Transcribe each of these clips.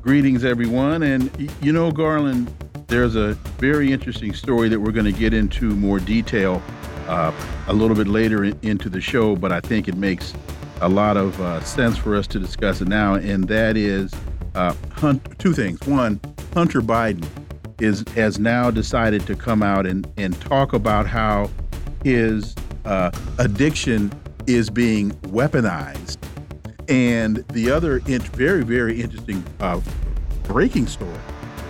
Greetings, everyone. And you know, Garland, there's a very interesting story that we're going to get into more detail uh, a little bit later into the show, but I think it makes a lot of uh, sense for us to discuss it now, and that is uh, Hunt, two things. One, Hunter Biden is has now decided to come out and, and talk about how his uh, addiction is being weaponized and the other very, very interesting uh, breaking story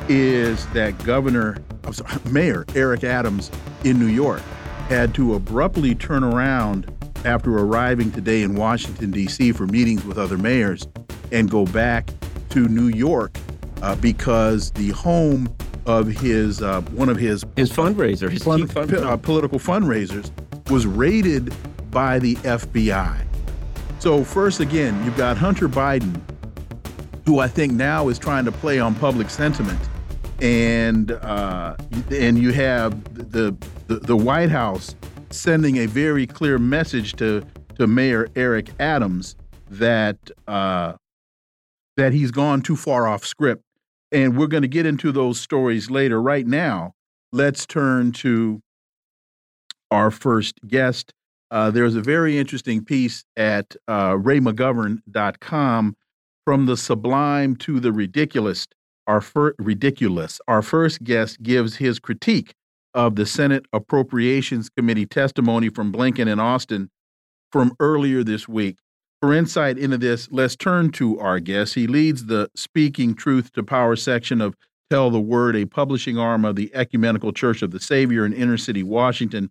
is that Governor, sorry, Mayor Eric Adams in New York had to abruptly turn around after arriving today in Washington, D.C. for meetings with other mayors and go back to New York uh, because the home of his uh, one of his his fundraiser, his fun, uh, political fundraisers, was raided by the FBI. So first, again, you've got Hunter Biden, who I think now is trying to play on public sentiment, and uh, and you have the, the the White House sending a very clear message to to Mayor Eric Adams that uh, that he's gone too far off script, and we're going to get into those stories later. Right now, let's turn to our first guest. Uh, there's a very interesting piece at uh, raymcgovern.com from the sublime to the ridiculous. Our ridiculous. Our first guest gives his critique of the Senate Appropriations Committee testimony from Blinken and Austin from earlier this week. For insight into this, let's turn to our guest. He leads the Speaking Truth to Power section of Tell the Word, a publishing arm of the Ecumenical Church of the Savior in inner city Washington.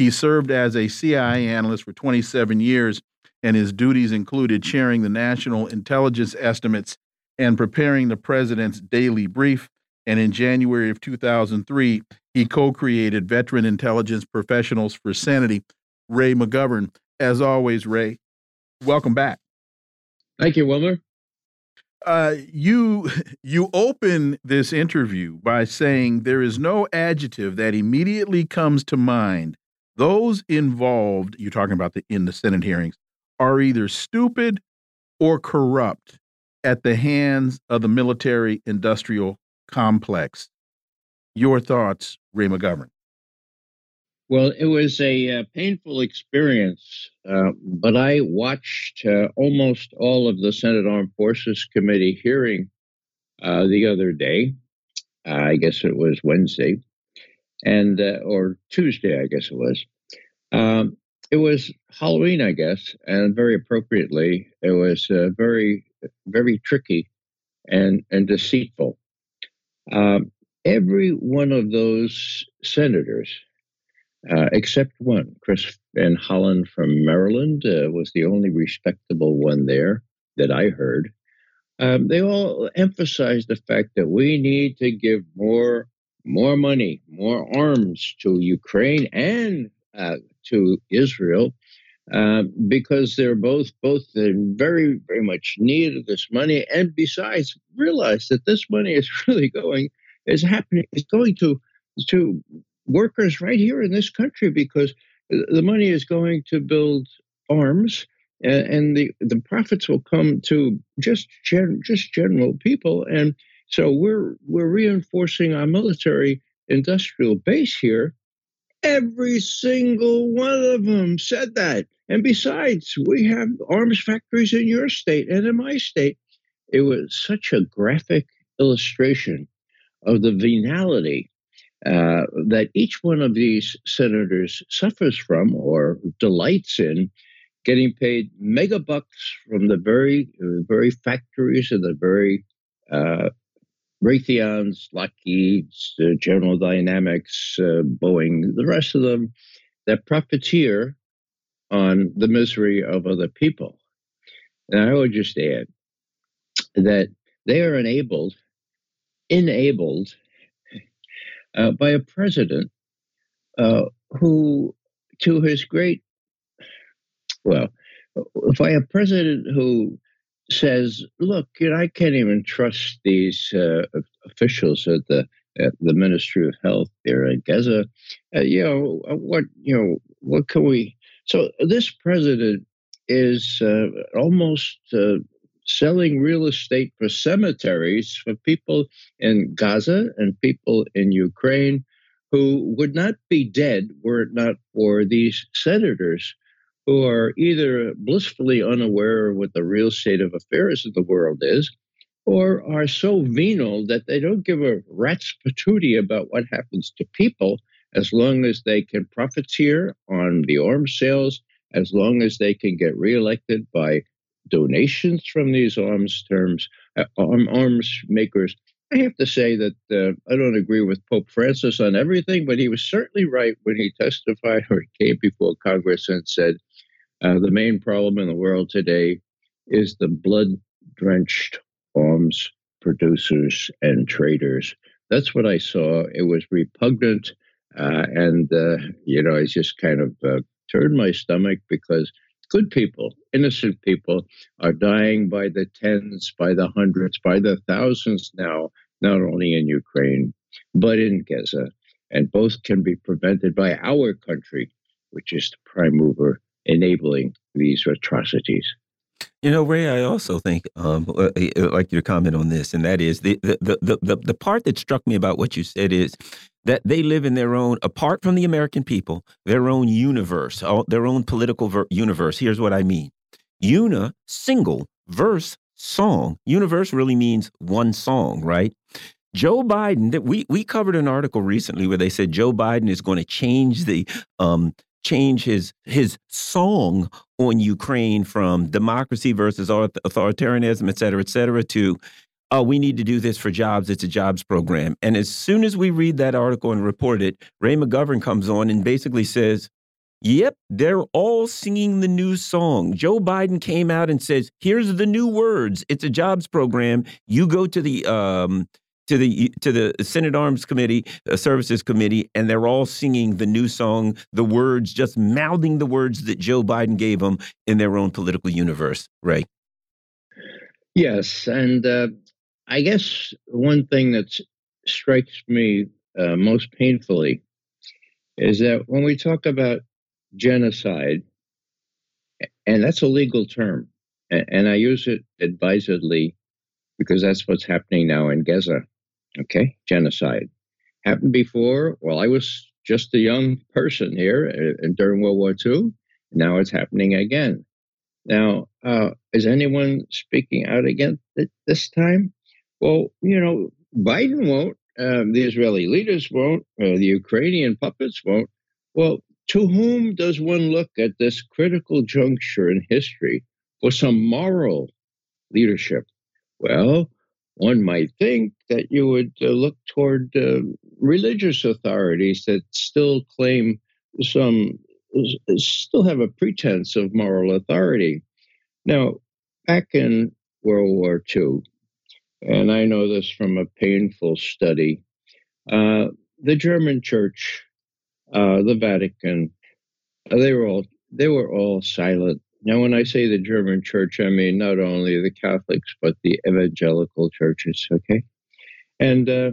He served as a CIA analyst for 27 years, and his duties included chairing the national intelligence estimates and preparing the president's daily brief. And in January of 2003, he co created Veteran Intelligence Professionals for Sanity, Ray McGovern. As always, Ray, welcome back. Thank you, Wilmer. Uh, you you open this interview by saying there is no adjective that immediately comes to mind those involved, you're talking about the in the Senate hearings, are either stupid or corrupt at the hands of the military industrial complex. Your thoughts, Ray McGovern? Well, it was a uh, painful experience, uh, but I watched uh, almost all of the Senate Armed Forces Committee hearing uh, the other day. I guess it was Wednesday and uh, or Tuesday, I guess it was. Um, it was Halloween, I guess, and very appropriately, it was uh, very, very tricky and and deceitful. Um, every one of those senators, uh, except one, Chris Van Hollen from Maryland, uh, was the only respectable one there that I heard. Um, they all emphasized the fact that we need to give more more money, more arms to Ukraine and uh, to Israel, uh, because they're both both in very very much need of this money, and besides, realize that this money is really going is happening is going to to workers right here in this country because the money is going to build arms and, and the the profits will come to just gen, just general people. And so we're we're reinforcing our military industrial base here. Every single one of them said that. And besides, we have arms factories in your state and in my state. It was such a graphic illustration of the venality uh, that each one of these senators suffers from or delights in getting paid mega bucks from the very, very factories and the very uh, Raytheon's, Lockheed's, uh, General Dynamics, uh, Boeing, the rest of them that profiteer on the misery of other people. And I would just add that they are enabled, enabled uh, by a president uh, who, to his great, well, by a president who says, "Look, you know, I can't even trust these uh, officials at the at the Ministry of Health there in Gaza. Uh, you know uh, what? You know what can we?" So this president is uh, almost uh, selling real estate for cemeteries for people in Gaza and people in Ukraine who would not be dead were it not for these senators who are either blissfully unaware of what the real state of affairs of the world is or are so venal that they don't give a rat's patootie about what happens to people as long as they can profiteer on the arms sales, as long as they can get reelected by donations from these arms terms, uh, arm, arms makers. I have to say that uh, I don't agree with Pope Francis on everything, but he was certainly right when he testified or came before Congress and said uh, the main problem in the world today is the blood drenched arms producers and traders. That's what I saw. It was repugnant. Uh, and, uh, you know, I just kind of uh, turned my stomach because good people, innocent people, are dying by the tens, by the hundreds, by the thousands now, not only in Ukraine, but in Gaza. And both can be prevented by our country, which is the prime mover enabling these atrocities. You know, Ray, I also think, um, uh, like you to comment on this, and that is the, the, the, the, the part that struck me about what you said is that they live in their own, apart from the American people, their own universe, their own political universe. Here's what I mean. Una, single, verse, song. Universe really means one song, right? Joe Biden, that we we covered an article recently where they said Joe Biden is going to change the um, change his his song on Ukraine from democracy versus authoritarianism, et cetera, et cetera, to oh, we need to do this for jobs. It's a jobs program. And as soon as we read that article and report it, Ray McGovern comes on and basically says, Yep, they're all singing the new song. Joe Biden came out and says, "Here's the new words. It's a jobs program. You go to the um, to the to the Senate Arms Committee, uh, Services Committee, and they're all singing the new song, the words, just mouthing the words that Joe Biden gave them in their own political universe. Right? Yes, and uh, I guess one thing that strikes me uh, most painfully is that when we talk about genocide, and that's a legal term, and I use it advisedly because that's what's happening now in Gaza. Okay, genocide happened before. Well, I was just a young person here uh, during World War II. Now it's happening again. Now, uh, is anyone speaking out against it this time? Well, you know, Biden won't. Um, the Israeli leaders won't. Uh, the Ukrainian puppets won't. Well, to whom does one look at this critical juncture in history for some moral leadership? Well, one might think that you would uh, look toward uh, religious authorities that still claim some, still have a pretense of moral authority. Now, back in World War II, and I know this from a painful study, uh, the German Church, uh, the Vatican, uh, they were all they were all silent now, when I say the German church, I mean not only the Catholics, but the evangelical churches, okay? And uh,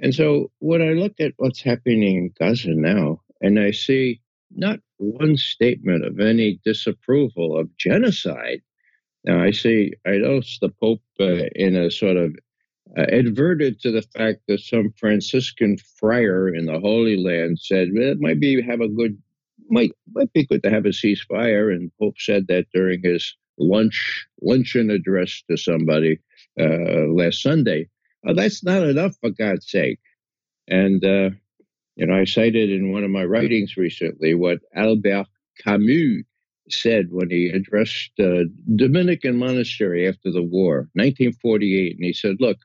and so when I look at what's happening in Gaza now, and I see not one statement of any disapproval of genocide. Now, I see, I notice the Pope uh, in a sort of uh, adverted to the fact that some Franciscan friar in the Holy Land said well, it might be have a good might might be good to have a ceasefire. And Pope said that during his lunch luncheon address to somebody uh, last Sunday. Uh, that's not enough, for God's sake. And uh, you know, I cited in one of my writings recently what Albert Camus said when he addressed uh, Dominican monastery after the war, 1948, and he said, "Look,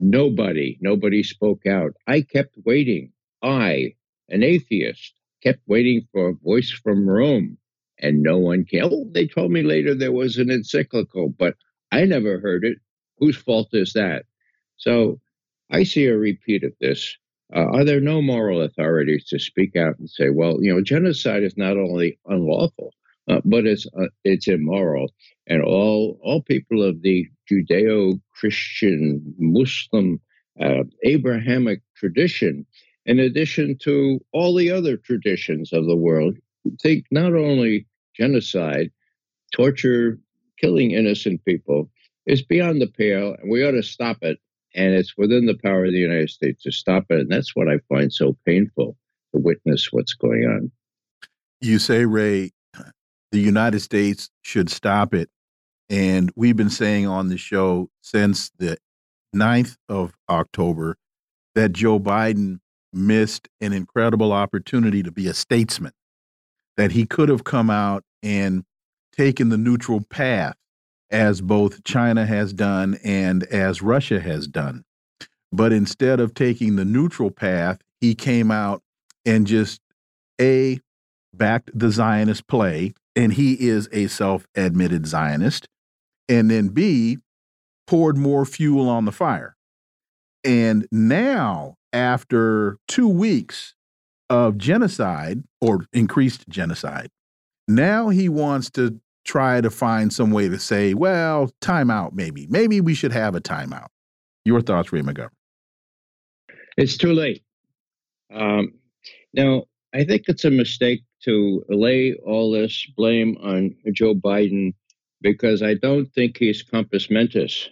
nobody, nobody spoke out. I kept waiting. I, an atheist, kept waiting for a voice from Rome. and no one came. Oh, they told me later there was an encyclical, but I never heard it. Whose fault is that? So I see a repeat of this. Uh, are there no moral authorities to speak out and say, well, you know, genocide is not only unlawful, uh, but it's uh, it's immoral, and all all people of the Judeo-Christian, Muslim, uh, Abrahamic tradition, in addition to all the other traditions of the world, think not only genocide, torture, killing innocent people is beyond the pale, and we ought to stop it. And it's within the power of the United States to stop it. And that's what I find so painful to witness what's going on. You say, Ray, the United States should stop it. And we've been saying on the show since the 9th of October that Joe Biden missed an incredible opportunity to be a statesman, that he could have come out and taken the neutral path as both China has done and as Russia has done. But instead of taking the neutral path, he came out and just A, backed the Zionist play, and he is a self admitted Zionist, and then B, poured more fuel on the fire. And now, after two weeks of genocide or increased genocide, now he wants to try to find some way to say, well, timeout, maybe. Maybe we should have a timeout. Your thoughts, Ray McGovern? It's too late. Um, now, I think it's a mistake to lay all this blame on Joe Biden because I don't think he's compos mentis.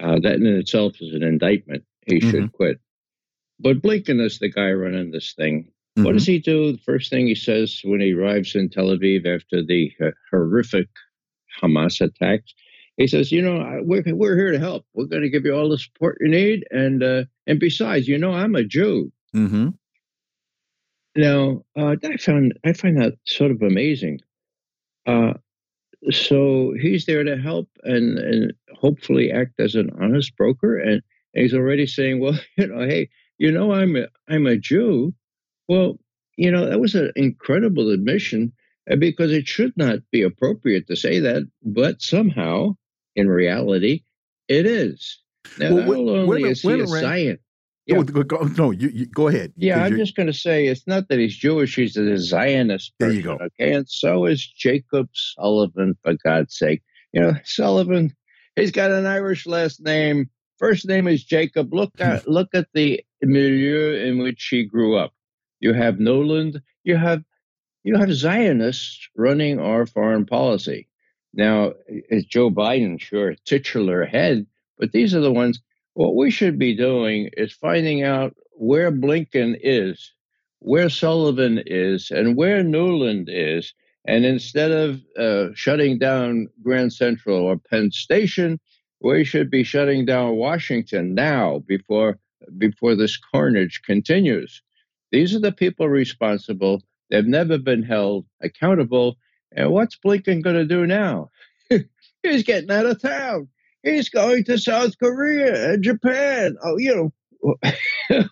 Uh, that in itself is an indictment. He mm-hmm. should quit. But Blinken is the guy running this thing. Mm-hmm. What does he do? The first thing he says when he arrives in Tel Aviv after the uh, horrific Hamas attacks, he says, "You know, we're we're here to help. We're going to give you all the support you need, and uh, and besides, you know, I'm a Jew." Mm-hmm. Now, uh, I found I find that sort of amazing. Uh, so he's there to help and and hopefully act as an honest broker, and, and he's already saying, "Well, you know, hey, you know, I'm a, I'm a Jew." Well, you know, that was an incredible admission uh, because it should not be appropriate to say that, but somehow, in reality, it is. Now, well, not only is he a Zionist. Yeah. Oh, go, go, no, you, you, go ahead. Yeah, I'm just going to say it's not that he's Jewish; he's a Zionist. Person, there you go. Okay, and so is Jacob Sullivan. For God's sake, you know Sullivan. He's got an Irish last name. First name is Jacob. Look hmm. at look at the milieu in which he grew up. You have Nuland. You have you have Zionists running our foreign policy. Now, is Joe Biden sure titular head? But these are the ones. What we should be doing is finding out where Blinken is, where Sullivan is, and where Nuland is. And instead of uh, shutting down Grand Central or Penn Station, we should be shutting down Washington now before before this carnage continues. These are the people responsible. They've never been held accountable. And what's Blinken going to do now? He's getting out of town. He's going to South Korea and Japan. Oh, you know,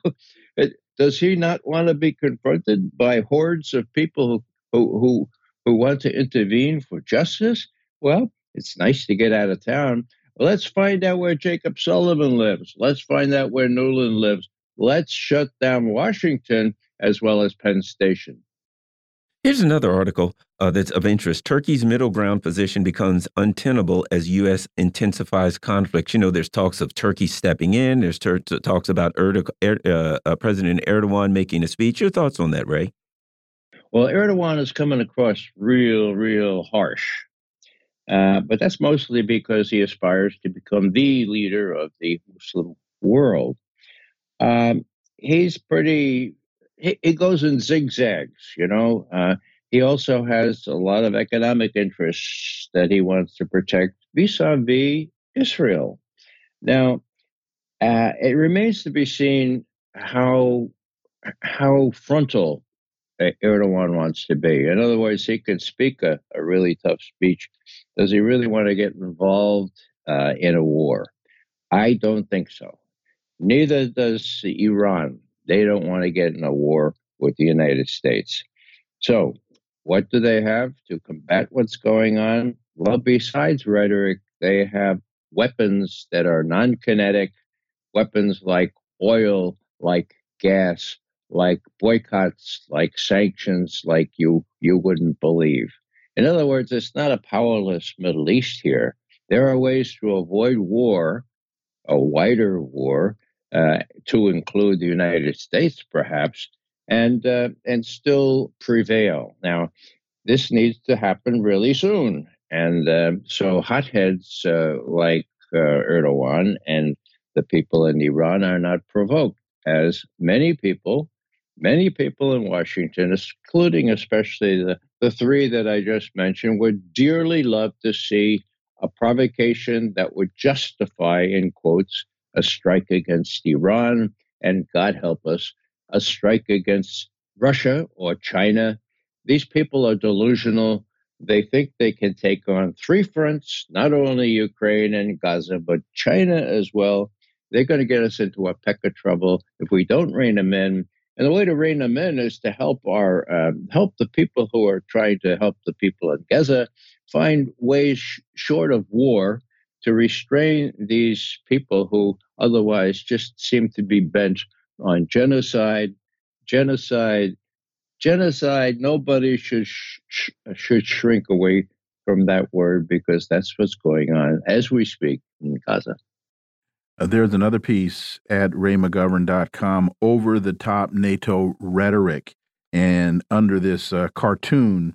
does he not want to be confronted by hordes of people who, who, who want to intervene for justice? Well, it's nice to get out of town. Let's find out where Jacob Sullivan lives. Let's find out where Nuland lives let's shut down Washington as well as Penn Station. Here's another article uh, that's of interest. Turkey's middle ground position becomes untenable as U.S. intensifies conflicts. You know, there's talks of Turkey stepping in. There's talks about Erdo er uh, uh, President Erdogan making a speech. Your thoughts on that, Ray? Well, Erdogan is coming across real, real harsh. Uh, but that's mostly because he aspires to become the leader of the Muslim world. Um, he's pretty. He, goes in zigzags, you know. Uh, he also has a lot of economic interests that he wants to protect vis-a-vis Israel. Now, uh, it remains to be seen how how frontal Erdogan wants to be. In other words, he can speak a, a really tough speech. Does he really want to get involved uh, in a war? I don't think so. Neither does Iran. They don't want to get in a war with the United States. So, what do they have to combat what's going on? Well, besides rhetoric, they have weapons that are non kinetic, weapons like oil, like gas, like boycotts, like sanctions, like you you wouldn't believe. In other words, it's not a powerless Middle East here. There are ways to avoid war, a wider war, uh, to include the United States, perhaps, and uh, and still prevail. Now, this needs to happen really soon, and uh, so hotheads uh, like uh, Erdogan and the people in Iran are not provoked, as many people, many people in Washington, including especially the, the three that I just mentioned, would dearly love to see a provocation that would justify, in quotes, a strike against Iran, and God help us, a strike against Russia or China. These people are delusional. They think they can take on three fronts, not only Ukraine and Gaza, but China as well. They're going to get us into a peck of trouble if we don't rein them in. And the way to rein them in is to help our um, help the people who are trying to help the people in Gaza find ways sh- short of war to restrain these people who otherwise just seem to be bent on genocide, genocide, genocide. Nobody should sh- sh- should shrink away from that word because that's what's going on as we speak in Gaza. Uh, there's another piece at raymcgovern.com over the top NATO rhetoric. And under this uh, cartoon,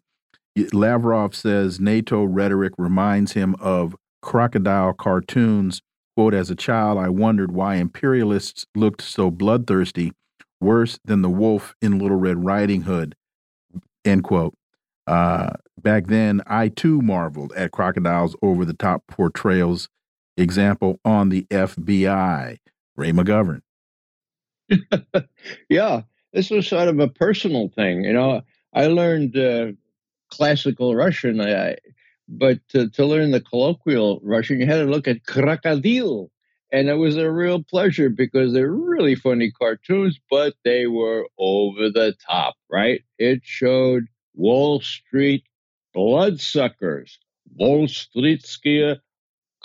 Lavrov says NATO rhetoric reminds him of crocodile cartoons. Quote, as a child, I wondered why imperialists looked so bloodthirsty, worse than the wolf in Little Red Riding Hood. End quote. Uh, back then, I too marveled at crocodiles over the top portrayals. Example on the FBI, Ray McGovern. yeah, this was sort of a personal thing. You know, I learned uh, classical Russian. I, but to, to learn the colloquial Russian, you had to look at Krokodil. And it was a real pleasure because they're really funny cartoons, but they were over the top, right? It showed Wall Street bloodsuckers, Wall Streetskia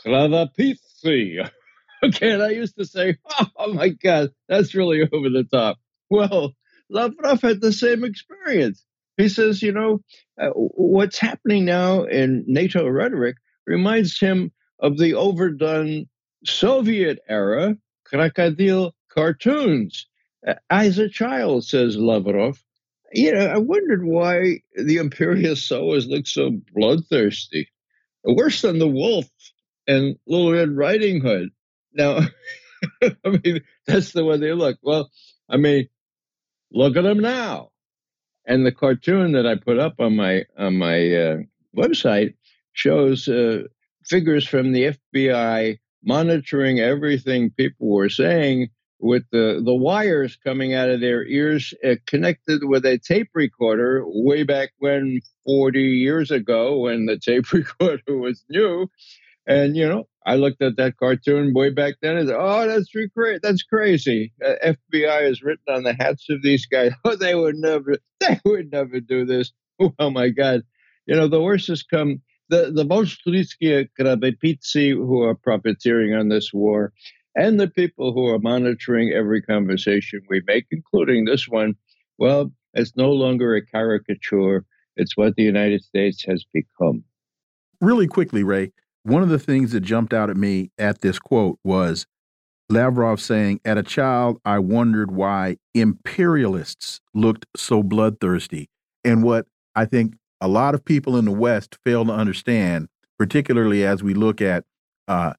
Kravapitsi. Okay, and I used to say, oh my God, that's really over the top. Well, Lavrov had the same experience. He says, you know, uh, what's happening now in NATO rhetoric reminds him of the overdone Soviet era crocodile cartoons. Uh, as a child, says Lavrov, you know, I wondered why the imperialists always look so bloodthirsty. Worse than the wolf and Little Red Riding Hood. Now, I mean, that's the way they look. Well, I mean, look at them now. And the cartoon that I put up on my on my uh, website shows uh, figures from the FBI monitoring everything people were saying with the, the wires coming out of their ears uh, connected with a tape recorder way back when 40 years ago when the tape recorder was new and you know I looked at that cartoon way back then and said, "Oh, that's great. That's crazy." Uh, FBI is written on the hats of these guys. Oh, they would never. They would never do this. Oh my God! You know the worst has come. The the Bolsheviki Krabepitsi who are profiteering on this war, and the people who are monitoring every conversation we make, including this one. Well, it's no longer a caricature. It's what the United States has become. Really quickly, Ray one of the things that jumped out at me at this quote was Lavrov saying, At a child, I wondered why imperialists looked so bloodthirsty. And what I think a lot of people in the West fail to understand, particularly as we look at uh,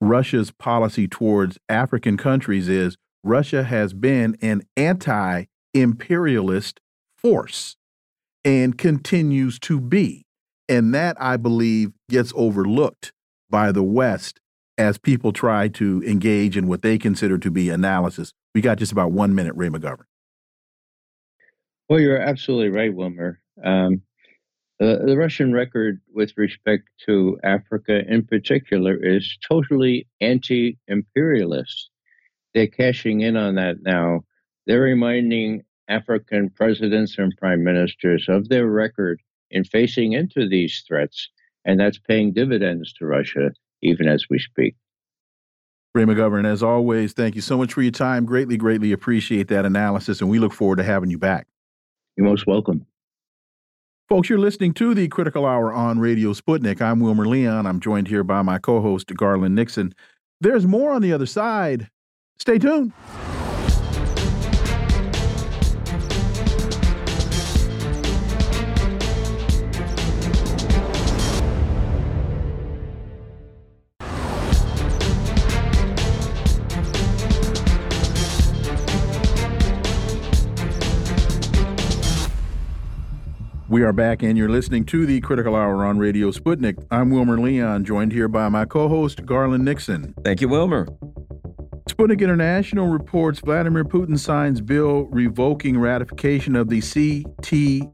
Russia's policy towards African countries, is Russia has been an anti imperialist force and continues to be. And that, I believe, gets overlooked by the West as people try to engage in what they consider to be analysis. We got just about one minute, Ray McGovern. Well, you're absolutely right, Wilmer. Um, the, the Russian record with respect to Africa in particular is totally anti imperialist. They're cashing in on that now. They're reminding African presidents and prime ministers of their record in facing into these threats, and that's paying dividends to Russia even as we speak. Ray McGovern, as always, thank you so much for your time. Greatly, greatly appreciate that analysis, and we look forward to having you back. You're most welcome. Folks, you're listening to the Critical Hour on Radio Sputnik. I'm Wilmer Leon. I'm joined here by my co host, Garland Nixon. There's more on the other side. Stay tuned. We are back, and you're listening to the Critical Hour on Radio Sputnik. I'm Wilmer Leon, joined here by my co host, Garland Nixon. Thank you, Wilmer. Sputnik International reports Vladimir Putin signs bill revoking ratification of the CTBT.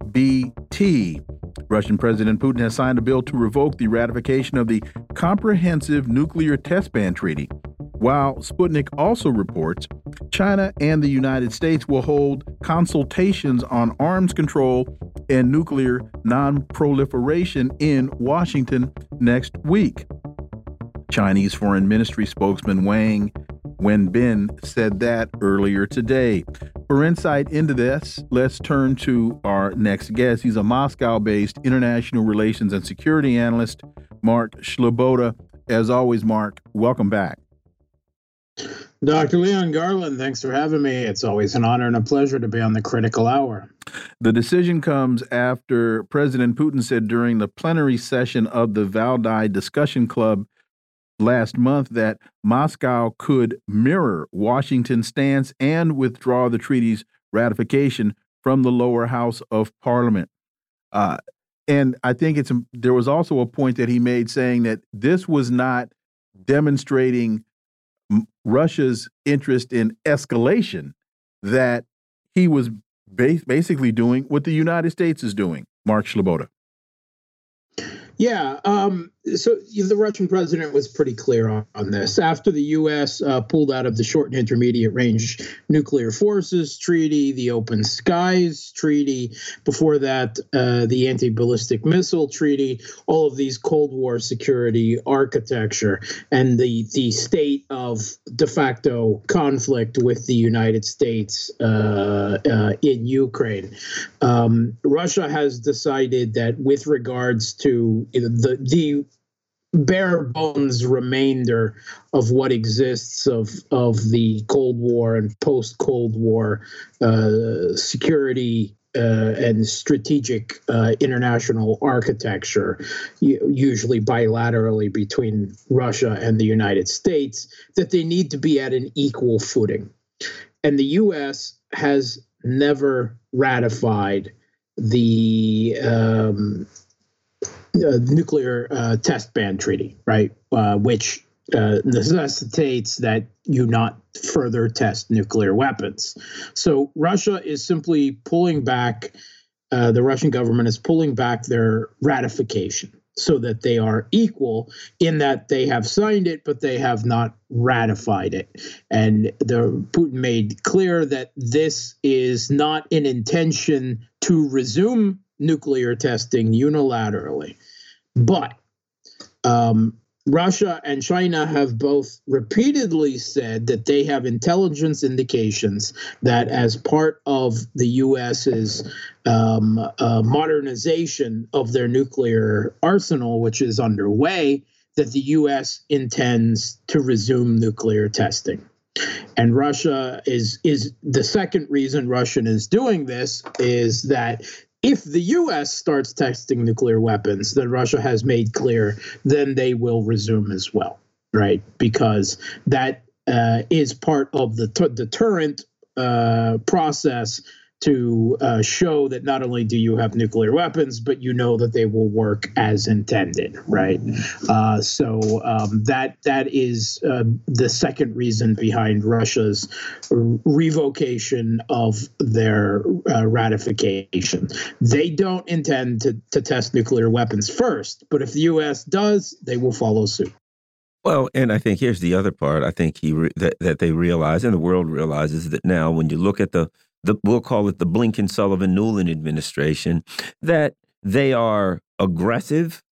Russian President Putin has signed a bill to revoke the ratification of the Comprehensive Nuclear Test Ban Treaty. While Sputnik also reports China and the United States will hold consultations on arms control and nuclear non-proliferation in Washington next week. Chinese Foreign Ministry spokesman Wang Wenbin said that earlier today. For insight into this, let's turn to our next guest. He's a Moscow based international relations and security analyst, Mark Sleboda. As always, Mark, welcome back. Dr. Leon Garland, thanks for having me. It's always an honor and a pleasure to be on the critical hour. The decision comes after President Putin said during the plenary session of the Valdai Discussion Club last month that Moscow could mirror Washington's stance and withdraw the treaty's ratification from the lower house of parliament. Uh, and I think it's there was also a point that he made saying that this was not demonstrating Russia's interest in escalation, that he was basically doing what the United States is doing. Mark Sleboda. Yeah. Um, so the Russian president was pretty clear on, on this. After the U.S. Uh, pulled out of the Short and Intermediate Range Nuclear Forces Treaty, the Open Skies Treaty, before that, uh, the Anti Ballistic Missile Treaty, all of these Cold War security architecture, and the, the state of de facto conflict with the United States uh, uh in Ukraine. Um, Russia has decided that with regards to the, the bare bones remainder of what exists of of the Cold War and post Cold War uh, security uh, and strategic uh, international architecture, usually bilaterally between Russia and the United States, that they need to be at an equal footing. And the U.S. has never ratified the um, uh, nuclear uh, test ban treaty, right? Uh, which uh, necessitates that you not further test nuclear weapons. So Russia is simply pulling back. Uh, the Russian government is pulling back their ratification so that they are equal in that they have signed it, but they have not ratified it. And the Putin made clear that this is not an intention to resume nuclear testing unilaterally. But um, Russia and China have both repeatedly said that they have intelligence indications that, as part of the U.S.'s um, uh, modernization of their nuclear arsenal, which is underway, that the U.S. intends to resume nuclear testing. And Russia is is the second reason Russian is doing this is that if the US starts testing nuclear weapons, that Russia has made clear, then they will resume as well, right? Because that uh, is part of the deterrent uh, process to uh, show that not only do you have nuclear weapons, but you know that they will work as intended, right? Uh, so um, that that is uh, the second reason behind Russia's revocation of their uh, ratification. They don't intend to, to test nuclear weapons first, but if the U.S. does, they will follow suit. Well, and I think here's the other part. I think he that that they realize, and the world realizes that now, when you look at the the we'll call it the Blinken Sullivan Nuland administration that they are aggressive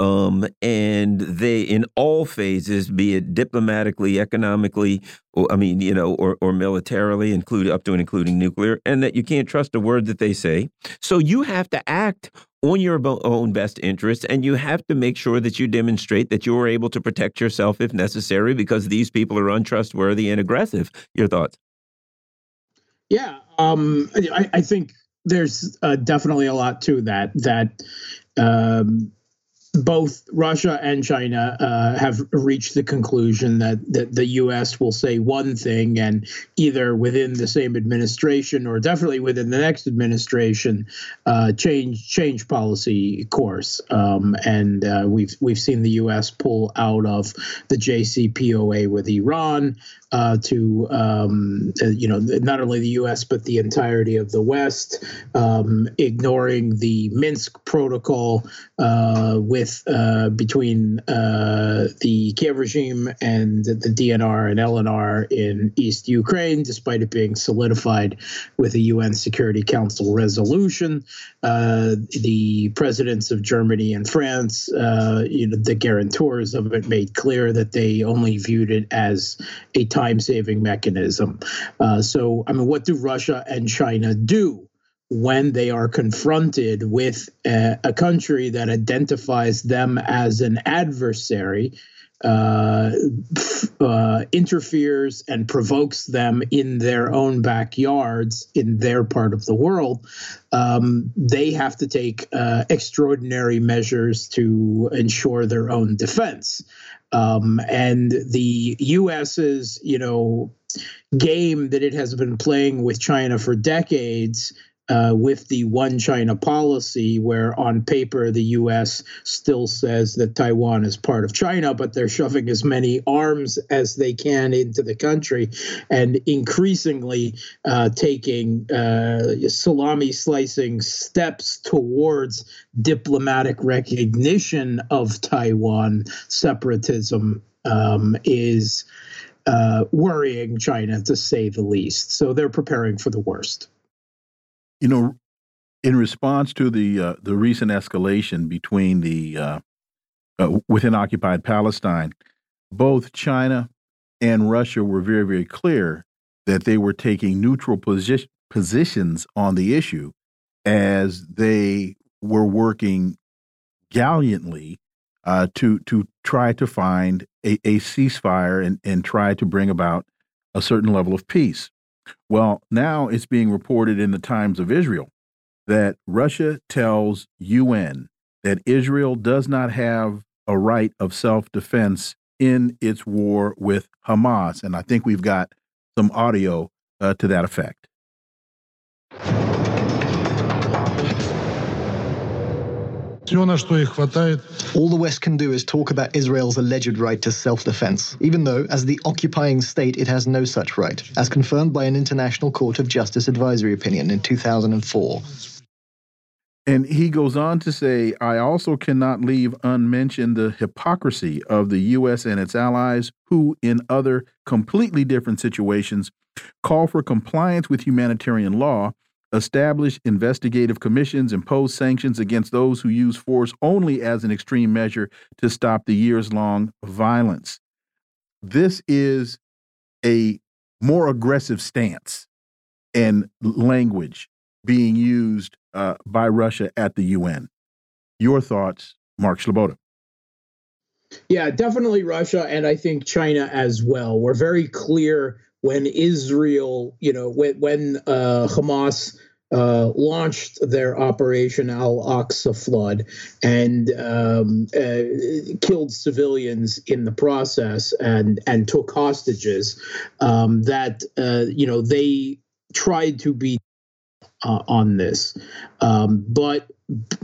um, and they in all phases, be it diplomatically, economically, or I mean, you know, or or militarily, include up to and including nuclear, and that you can't trust a word that they say. So you have to act on your own best interests, and you have to make sure that you demonstrate that you are able to protect yourself if necessary, because these people are untrustworthy and aggressive. Your thoughts? Yeah, um, I, I think there's uh, definitely a lot to that. That um, both Russia and China uh, have reached the conclusion that, that the U.S. will say one thing, and either within the same administration or definitely within the next administration, uh, change change policy course. Um, and uh, we've we've seen the U.S. pull out of the JCPOA with Iran uh, to um, uh, you know not only the U.S. but the entirety of the West, um, ignoring the Minsk Protocol uh, with uh, between uh, the Kiev regime and the DNR and LNR in East Ukraine, despite it being solidified with a UN Security Council resolution. Uh, the presidents of Germany and France, you know, the guarantors of it, made clear that they only viewed it as a time time saving mechanism. Uh, so, I mean, what do Russia and China do? when they are confronted with a, a, country that identifies them as an adversary, uh, uh, interferes and provokes them in their own backyards in their part of the world, um, they have to take uh, extraordinary measures to ensure their own defense. Um, and the U.S.'s, you know, game that it has been playing with China for decades uh, with the one China policy, where on paper the U.S. still says that Taiwan is part of China, but they're shoving as many arms as they can into the country and increasingly uh, taking uh, salami slicing steps towards diplomatic recognition of Taiwan separatism um, is. Uh, worrying China to say the least. So they're preparing for the worst you know, in response to the uh, the recent escalation between the uh, uh, within occupied Palestine, both China and Russia were very very clear that they were taking neutral posi positions on the issue as they were working gallantly uh, to to try to find a, a ceasefire and, and try to bring about a certain level of peace. Well, now it's being reported in the Times of Israel that Russia tells UN that Israel does not have a right of self defense in its war with Hamas. And I think we've got some audio uh, to that effect. All the West can do is talk about Israel's alleged right to self defense, even though, as the occupying state, it has no such right, as confirmed by an International Court of Justice advisory opinion in 2004. And he goes on to say, I also cannot leave unmentioned the hypocrisy of the U.S. and its allies, who, in other completely different situations, call for compliance with humanitarian law establish investigative commissions, impose sanctions against those who use force only as an extreme measure to stop the years long violence. This is a more aggressive stance and language being used uh, by Russia at the UN. Your thoughts, Mark Sleboda? Yeah, definitely Russia, and I think China as well. We're very clear when Israel, you know, when, when uh, Hamas uh, launched their Operation Al Aqsa flood and um, uh, killed civilians in the process and and took hostages. Um, that uh, you know they tried to be uh, on this, um, but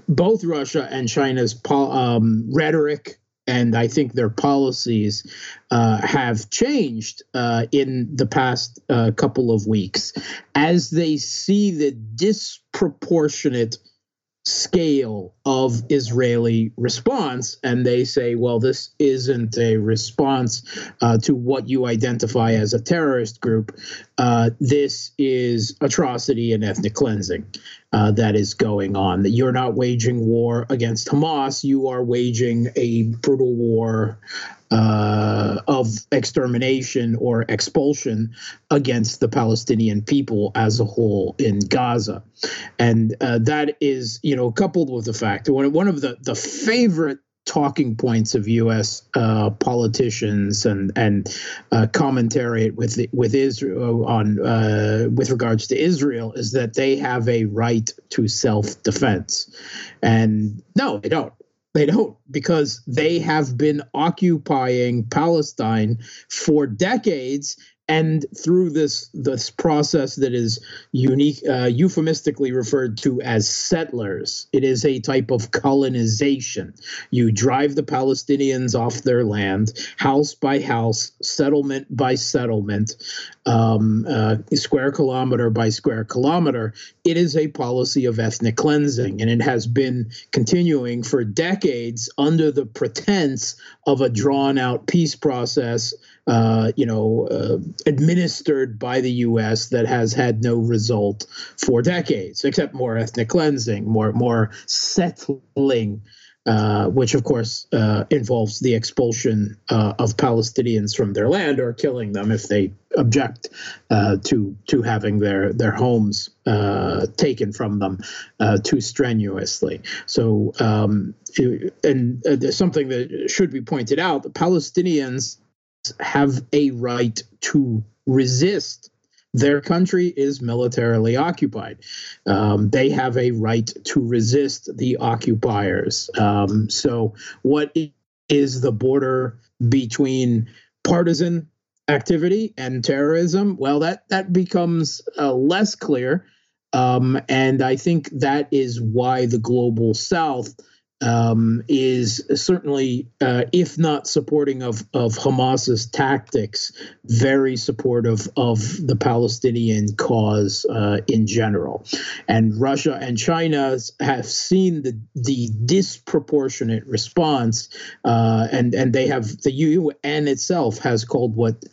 both Russia and China's um, rhetoric and I think their policies uh, have changed uh, in the past uh, couple of weeks. As they see the disproportionate scale of Israeli response, and they say, well, this isn't a response uh, to what you identify as a terrorist group. Uh, this is atrocity and ethnic cleansing uh, that is going on. That you're not waging war against Hamas, you are waging a brutal war uh, of extermination or expulsion against the Palestinian people as a whole in Gaza, and uh, that is, you know, coupled with the fact that one of the the favorite talking points of U.S. Uh, politicians and and uh, commentary with with Israel on uh, with regards to Israel is that they have a right to self defense, and no, they don't. They don't because they have been occupying Palestine for decades and through this this process that is unique uh, euphemistically referred to as settlers. It is a type of colonization. You drive the palestinians off their land house by house settlement by settlement um, uh, square kilometer by square kilometer. It is a policy of ethnic cleansing and it has been continuing for decades under the pretense of a drawn out peace process uh, you know, uh, administered by the U.S. that has had no result for decades, except more ethnic cleansing, more more settling, uh, which of course uh, involves the expulsion uh, of Palestinians from their land or killing them if they object uh, to to having their their homes taken from them too strenuously. So, um, and something that should be pointed out: the Palestinians have a right to resist. Their country is militarily occupied. Um, they have a right to resist the occupiers. Um, so, what is the border between partisan activity and terrorism? Well, that that becomes uh, less clear, um, and I think that is why the global South um, is certainly, uh, if not supporting of, of Hamas's tactics, very supportive of the Palestinian cause uh, in general. And Russia and China have seen the, the disproportionate response, uh, and, and they have, the UN itself has called what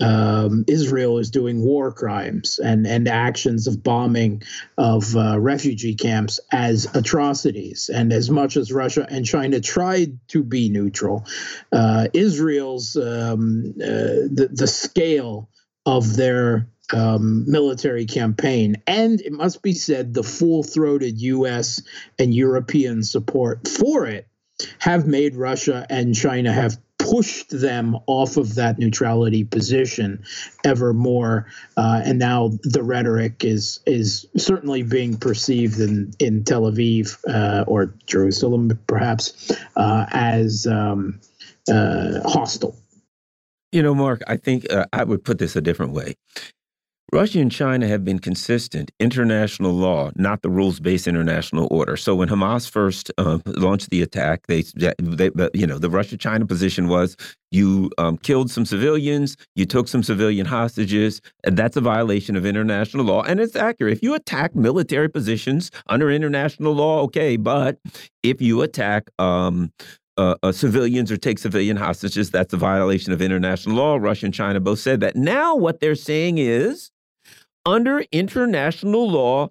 um, Israel is doing war crimes and, and actions of bombing of uh, refugee camps as atrocities. And as much as Russia and China tried to be neutral, uh, Israel's um, uh, the, the scale of their um, military campaign, and it must be said, the full throated US and European support for it have made Russia and China have pushed them off of that neutrality position ever more. Uh, and now the rhetoric is is certainly being perceived in in Tel Aviv uh, or Jerusalem, perhaps, uh, as um, uh, hostile. You know, Mark, I think uh, I would put this a different way. Russia and China have been consistent. International law, not the rules-based international order. So when Hamas first uh, launched the attack, they, they, you know, the Russia-China position was you um, killed some civilians, you took some civilian hostages, and that's a violation of international law. And it's accurate. If you attack military positions under international law, okay, but if you attack um, uh, uh, civilians or take civilian hostages, that's a violation of international law. Russia and China both said that. Now, what they're saying is under international law,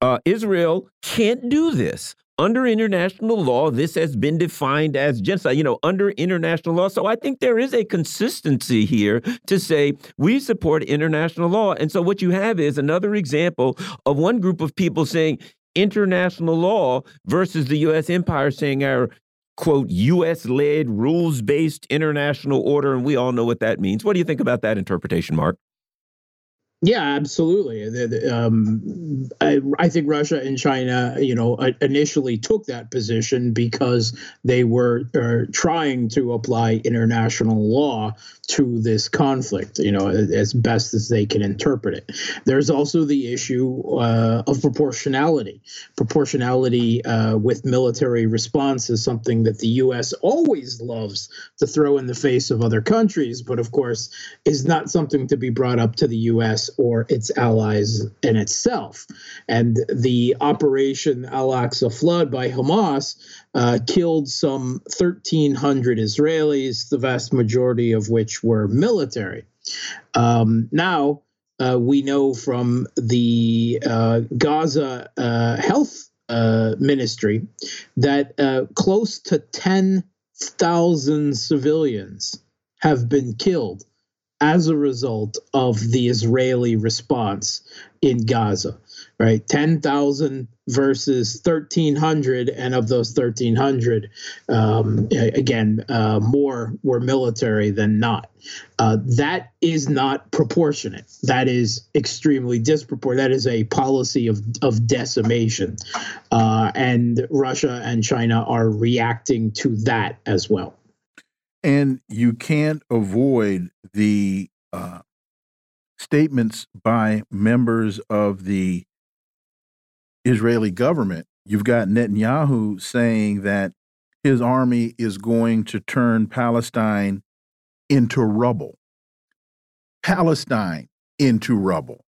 uh, Israel can't do this. Under international law, this has been defined as genocide, you know, under international law. So I think there is a consistency here to say we support international law. And so what you have is another example of one group of people saying international law versus the U.S. empire saying our quote U.S. led rules based international order. And we all know what that means. What do you think about that interpretation, Mark? Yeah, absolutely. Um, I, I, think Russia and China, you know, initially took that position because they were uh, trying to apply international law to this conflict, you know, as best as they can interpret it. There's also the issue uh, of proportionality. Proportionality uh, with military response is something that the U.S. always loves to throw in the face of other countries, but of course is not something to be brought up to the U.S or its allies in itself. And the Operation Al Aqsa Flood by Hamas uh, killed some 1,300 Israelis, the vast majority of which were military. Um, now, uh, we know from the uh, Gaza uh, Health uh, Ministry that close to 10,000 civilians have been killed as a result of the Israeli response in Gaza, right? 10,000 versus 1,300, and of those 1,300, um, again, uh, more were military than not. Uh, that is not proportionate. That is extremely disproportionate. That is a policy of, of decimation. Uh, and Russia and China are reacting to that as well and you can't avoid the uh, statements by members of the Israeli government. You've got Netanyahu saying that his army is going to turn Palestine into rubble. Palestine into rubble.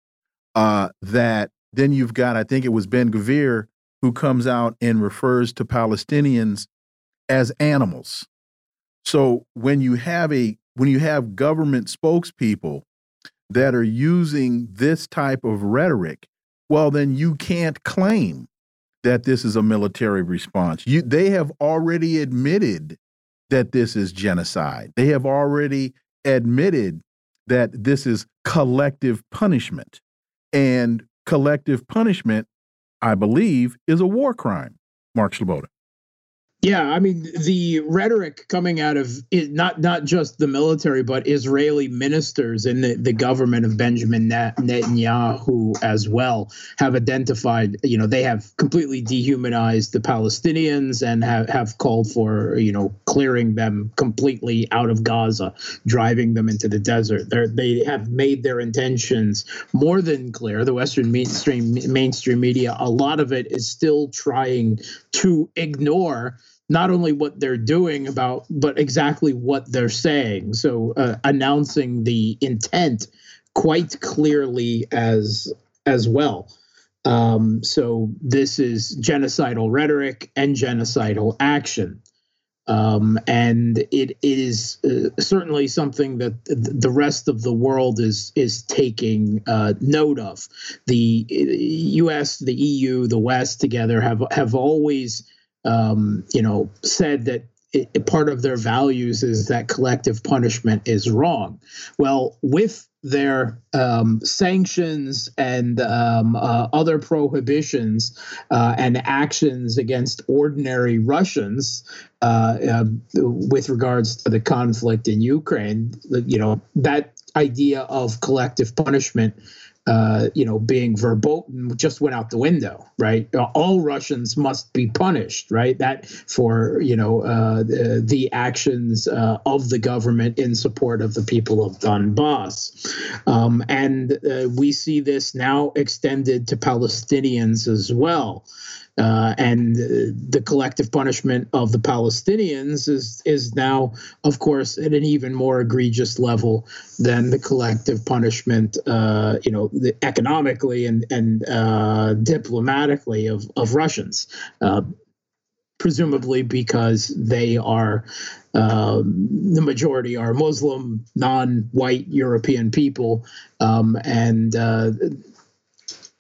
Uh, that then you've got, I think it was Ben Gvir who comes out and refers to Palestinians as animals. So when you have a when you have government spokespeople that are using this type of rhetoric, well then you can't claim that this is a military response. You they have already admitted that this is genocide. They have already admitted that this is collective punishment. And collective punishment, I believe, is a war crime. Mark Sleboda. Yeah, I mean the rhetoric coming out of not not just the military, but Israeli ministers in the, the government of Benjamin Netanyahu as well have identified. You know, they have completely dehumanized the Palestinians and have, have called for you know clearing them completely out of Gaza, driving them into the desert. They're, they have made their intentions more than clear. The Western mainstream mainstream media, a lot of it is still trying to ignore not only what they're doing about but exactly what they're saying so uh, announcing the intent quite clearly as as well um, so this is genocidal rhetoric and genocidal action um, and it is uh, certainly something that the rest of the world is is taking uh, note of. The U.S., uh, the EU, the West together have have always um, you know, said that it, part of their values is that collective punishment is wrong. Well, with their um, sanctions and um, uh, other prohibitions uh, and actions against ordinary Russians uh, uh with regards to the conflict in Ukraine, you know, that idea of collective punishment uh, you know, being verboten just went out the window, right? All Russians must be punished, right? That for you know uh, the, the, actions uh, of the government in support of the people of Donbass, um, and uh, we see this now extended to Palestinians as well. Uh, and the collective punishment of the Palestinians is is now, of course, at an even more egregious level than the collective punishment, uh, you know, the, economically and and uh, diplomatically of of Russians. Uh, presumably because they are um, the majority are Muslim, non-white European people, um, and uh,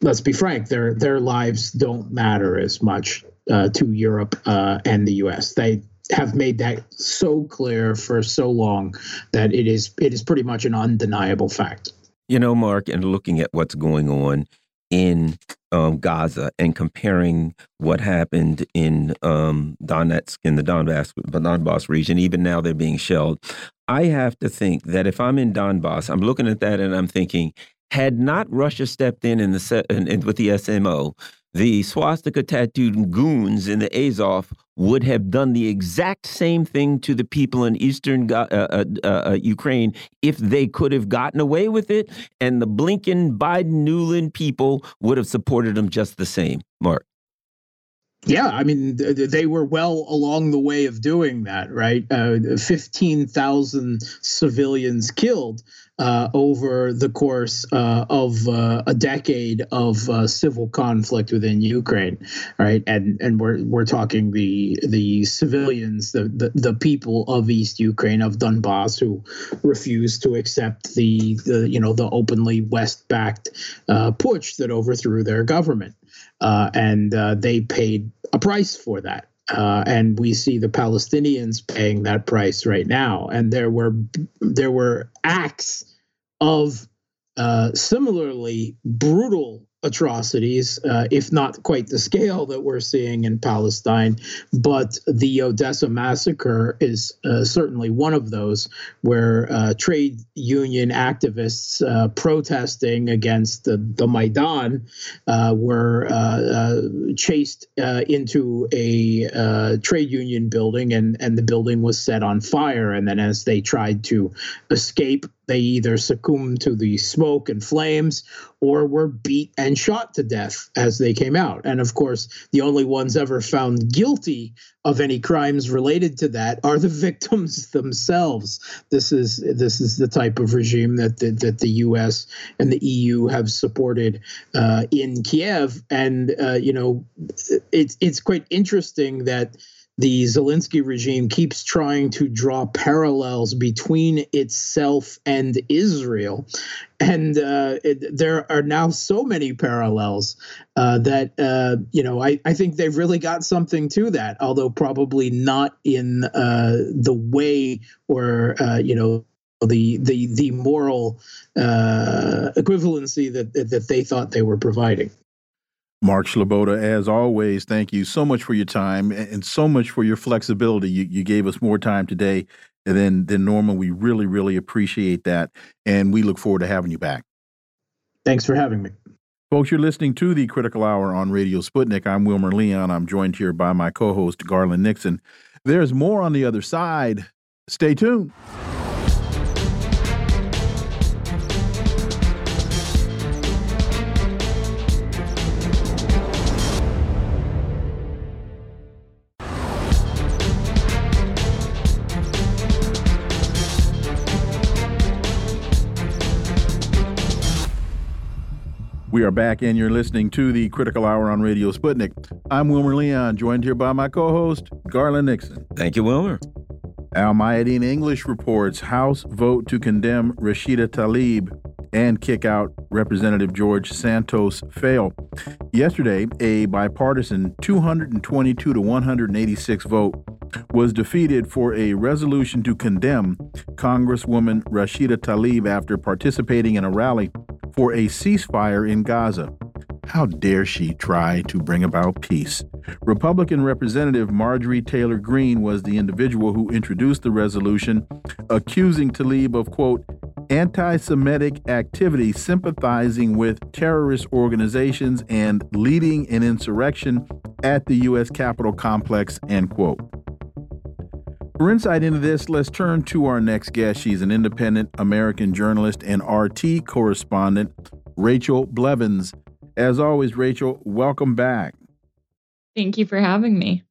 let's be frank, their their lives don't matter as much uh, to Europe uh, and the U.S. They have made that so clear for so long that it is it is pretty much an undeniable fact. You know, Mark, and looking at what's going on in um, Gaza and comparing what happened in um, Donetsk in the Donbass, Donbass region, even now they're being shelled. I have to think that if I'm in Donbass, I'm looking at that and I'm thinking, had not Russia stepped in, in the in, in, with the SMO, the swastika tattooed goons in the Azov would have done the exact same thing to the people in eastern uh, uh, uh, uh, Ukraine if they could have gotten away with it, and the Blinken, Biden, Nuland people would have supported them just the same. Mark. Yeah, I mean, they were well along the way of doing that, right? Uh, 15,000 civilians killed uh, over the course uh, of uh, a decade of uh, civil conflict within Ukraine, right? And and we're we're talking the the civilians, the the, the people of East Ukraine of Donbass who refused to accept the, the you know the openly West backed uh, putsch that overthrew their government, uh, and they paid a price for that. Uh, and we see the Palestinians paying that price right now. And there were there were acts of uh, similarly brutal atrocities, uh, if not quite the scale that we're seeing in Palestine. But the Odessa massacre is uh, certainly one of those where uh, trade union activists uh, protesting against the, the Maidan uh, were uh, chased into a trade union building, and, and the building was set on fire. And then, as they tried to escape, they either succumbed to the smoke and flames or were beat and shot to death as they came out. And of course, the only ones ever found guilty of any crimes related to that are the victims themselves. This is this is the type of regime that the, that the U.S. and the EU have supported uh, in Kiev, and uh, you know, it's it's quite interesting that the Zelensky regime keeps trying to draw parallels between itself and Israel. And uh, it, there are now so many parallels uh, that, uh, you know, I, I think they've really got something to that, although probably not in uh, the way or, uh, you know, the the the moral uh, equivalency that, that they thought they were providing. Mark Sleboda, as always, thank you so much for your time and so much for your flexibility. You, you gave us more time today than, than normal. We really, really appreciate that. And we look forward to having you back. Thanks for having me. Folks, you're listening to the Critical Hour on Radio Sputnik. I'm Wilmer Leon. I'm joined here by my co host, Garland Nixon. There's more on the other side. Stay tuned. We are back, and you're listening to the Critical Hour on Radio Sputnik. I'm Wilmer Leon, joined here by my co host, Garland Nixon. Thank you, Wilmer. Al Mayadeen English reports House vote to condemn Rashida Tlaib and kick out Representative George Santos fail. Yesterday, a bipartisan 222 to 186 vote was defeated for a resolution to condemn Congresswoman Rashida Tlaib after participating in a rally for a ceasefire in Gaza. How dare she try to bring about peace? Republican Representative Marjorie Taylor Greene was the individual who introduced the resolution, accusing Tlaib of, quote, anti Semitic activity sympathizing with terrorist organizations and leading an insurrection at the U.S. Capitol complex, end quote. For insight into this, let's turn to our next guest. She's an independent American journalist and RT correspondent, Rachel Blevins. As always, Rachel, welcome back. Thank you for having me.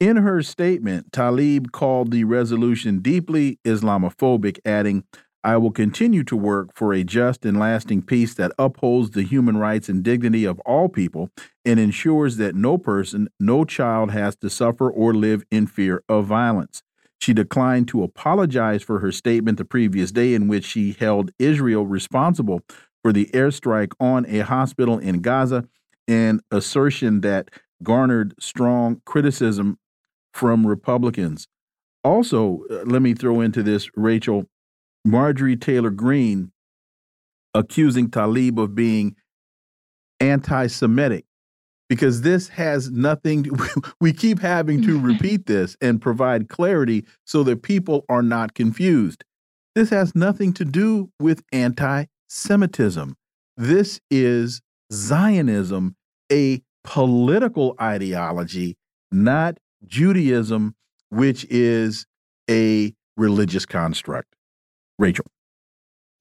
In her statement, Tlaib called the resolution deeply Islamophobic, adding, I will continue to work for a just and lasting peace that upholds the human rights and dignity of all people and ensures that no person, no child has to suffer or live in fear of violence. She declined to apologize for her statement the previous day, in which she held Israel responsible for the airstrike on a hospital in Gaza, an assertion that garnered strong criticism from Republicans. Also, uh, let me throw into this, Rachel, Marjorie Taylor Greene accusing Tlaib of being anti Semitic because this has nothing we keep having to repeat this and provide clarity so that people are not confused. This has nothing to do with anti-semitism. This is zionism a political ideology not judaism which is a religious construct. Rachel.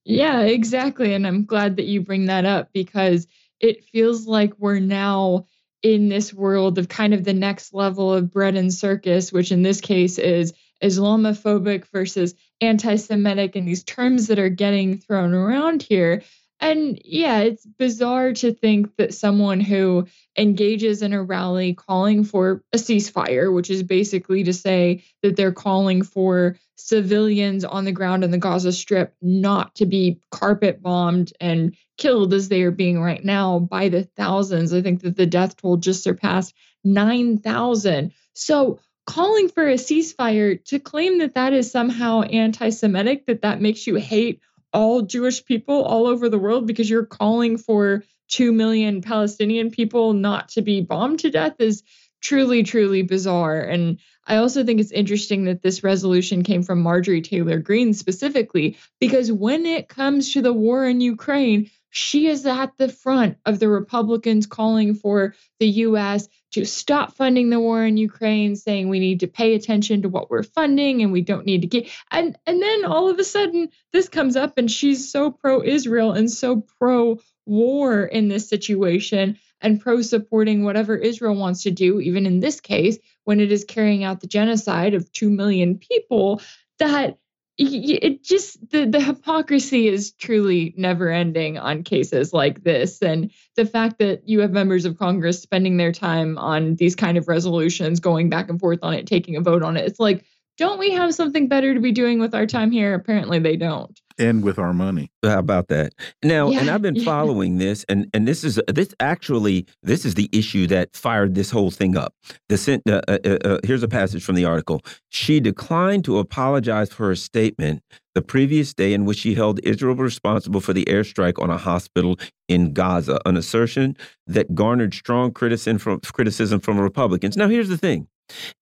Yeah exactly and i'm glad that you bring that up because it feels like we're now in this world of kind of the next level of bread and circus, which in this case is Islamophobic versus anti Semitic and these terms that are getting thrown around here. And yeah, it's bizarre to think that someone who engages in a rally calling for a ceasefire, which is basically to say that they're calling for civilians on the ground in the Gaza Strip not to be carpet bombed and killed as they are being right now by the thousands. I think that the death toll just surpassed 9,000. So, calling for a ceasefire to claim that that is somehow anti Semitic, that that makes you hate all Jewish people all over the world because you're calling for 2 million Palestinian people not to be bombed to death is truly, truly bizarre. And I also think it's interesting that this resolution came from Marjorie Taylor Greene specifically, because when it comes to the war in Ukraine, she is at the front of the Republicans calling for the US to stop funding the war in Ukraine, saying we need to pay attention to what we're funding and we don't need to get and and then all of a sudden this comes up and she's so pro Israel and so pro war in this situation and pro supporting whatever Israel wants to do, even in this case, when it is carrying out the genocide of 2 million people, that it just the, the hypocrisy is truly never ending on cases like this. And the fact that you have members of congress spending their time on these kind of resolutions going back and forth on it taking a vote on it it's like don't we have something better to be doing with our time here? Apparently they don't and with our money. How about that? Now, Yeah, and I've been yeah. following this, and and this is this actually this is the issue that fired this whole thing up. The uh, uh, uh, uh, here's a passage from the article. She declined to apologize for her statement the previous day in which she held Israel responsible for the airstrike on a hospital in Gaza, an assertion that garnered strong criticism from criticism from Republicans. Now, here's the thing.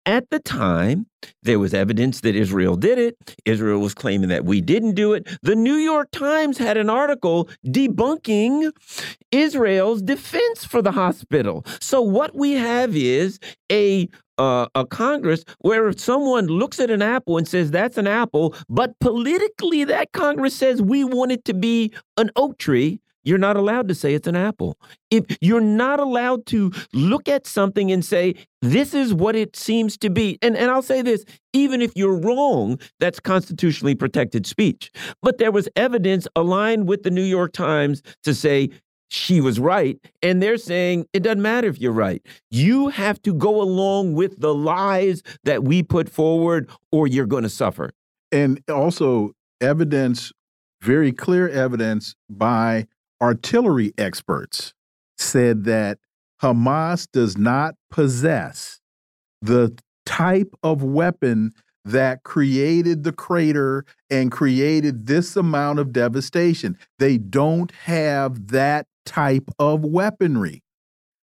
At the time, there was evidence that Israel did it. Israel was claiming that we didn't do it. The New York Times had an article debunking Israel's defense for the hospital. So what we have is a uh, a Congress where if someone looks at an apple and says that's an apple, but politically that Congress says we want it to be an oak tree, you're not allowed to say it's an apple. If you're not allowed to look at something and say this is what it seems to be, and and I'll say this, even if you're wrong, that's constitutionally protected speech. But there was evidence aligned with the New York Times to say she was right. And they're saying it doesn't matter if you're right. You have to go along with the lies that we put forward, or you're going to suffer. And also evidence, very clear evidence by artillery experts said that Hamas does not possess the type of weapon that created the crater and created this amount of devastation. They don't have that type of weaponry.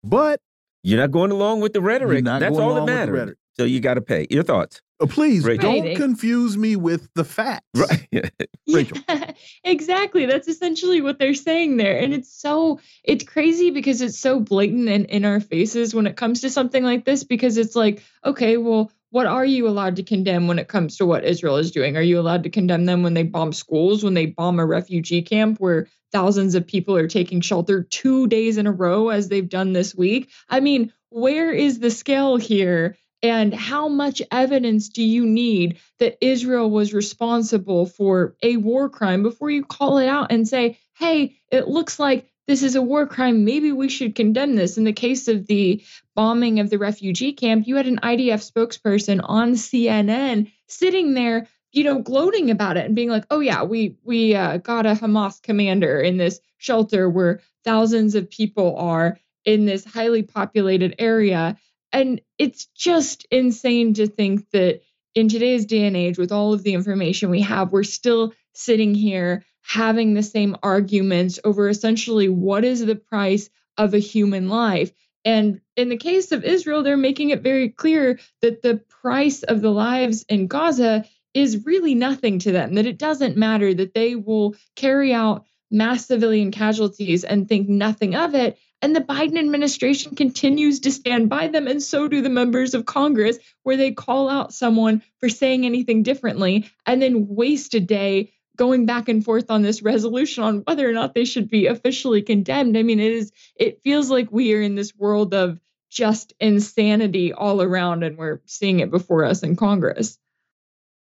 But You're not going along with the rhetoric. That's all that along with the matters. So you got to pay. Your thoughts, Uh, please Rachel. don't Right. confuse me with the facts. right? Rachel. Yeah, exactly. That's essentially what they're saying there. And it's so, it's crazy because it's so blatant and in our faces when it comes to something like this, because it's like, okay, well, what are you allowed to condemn when it comes to what Israel is doing? Are you allowed to condemn them when they bomb schools, when they bomb a refugee camp where thousands of people are taking shelter two days in a row as they've done this week? I mean, where is the scale here? And how much evidence do you need that Israel was responsible for a war crime before you call it out and say, hey, it looks like this is a war crime. Maybe we should condemn this. In the case of the bombing of the refugee camp, you had an IDF spokesperson on CNN sitting there, you know, gloating about it and being like, "Oh yeah, we we uh, got a Hamas commander in this shelter where thousands of people are in this highly populated area." And it's just insane to think that in today's day and age, with all of the information we have, we're still sitting here having the same arguments over essentially what is the price of a human life. And in the case of Israel, they're making it very clear that the price of the lives in Gaza is really nothing to them, that it doesn't matter, that they will carry out mass civilian casualties and think nothing of it. And the Biden administration continues to stand by them, and so do the members of Congress, where they call out someone for saying anything differently and then waste a day going back and forth on this resolution on whether or not they should be officially condemned. I mean, it is it feels like we are in this world of just insanity all around and we're seeing it before us in Congress.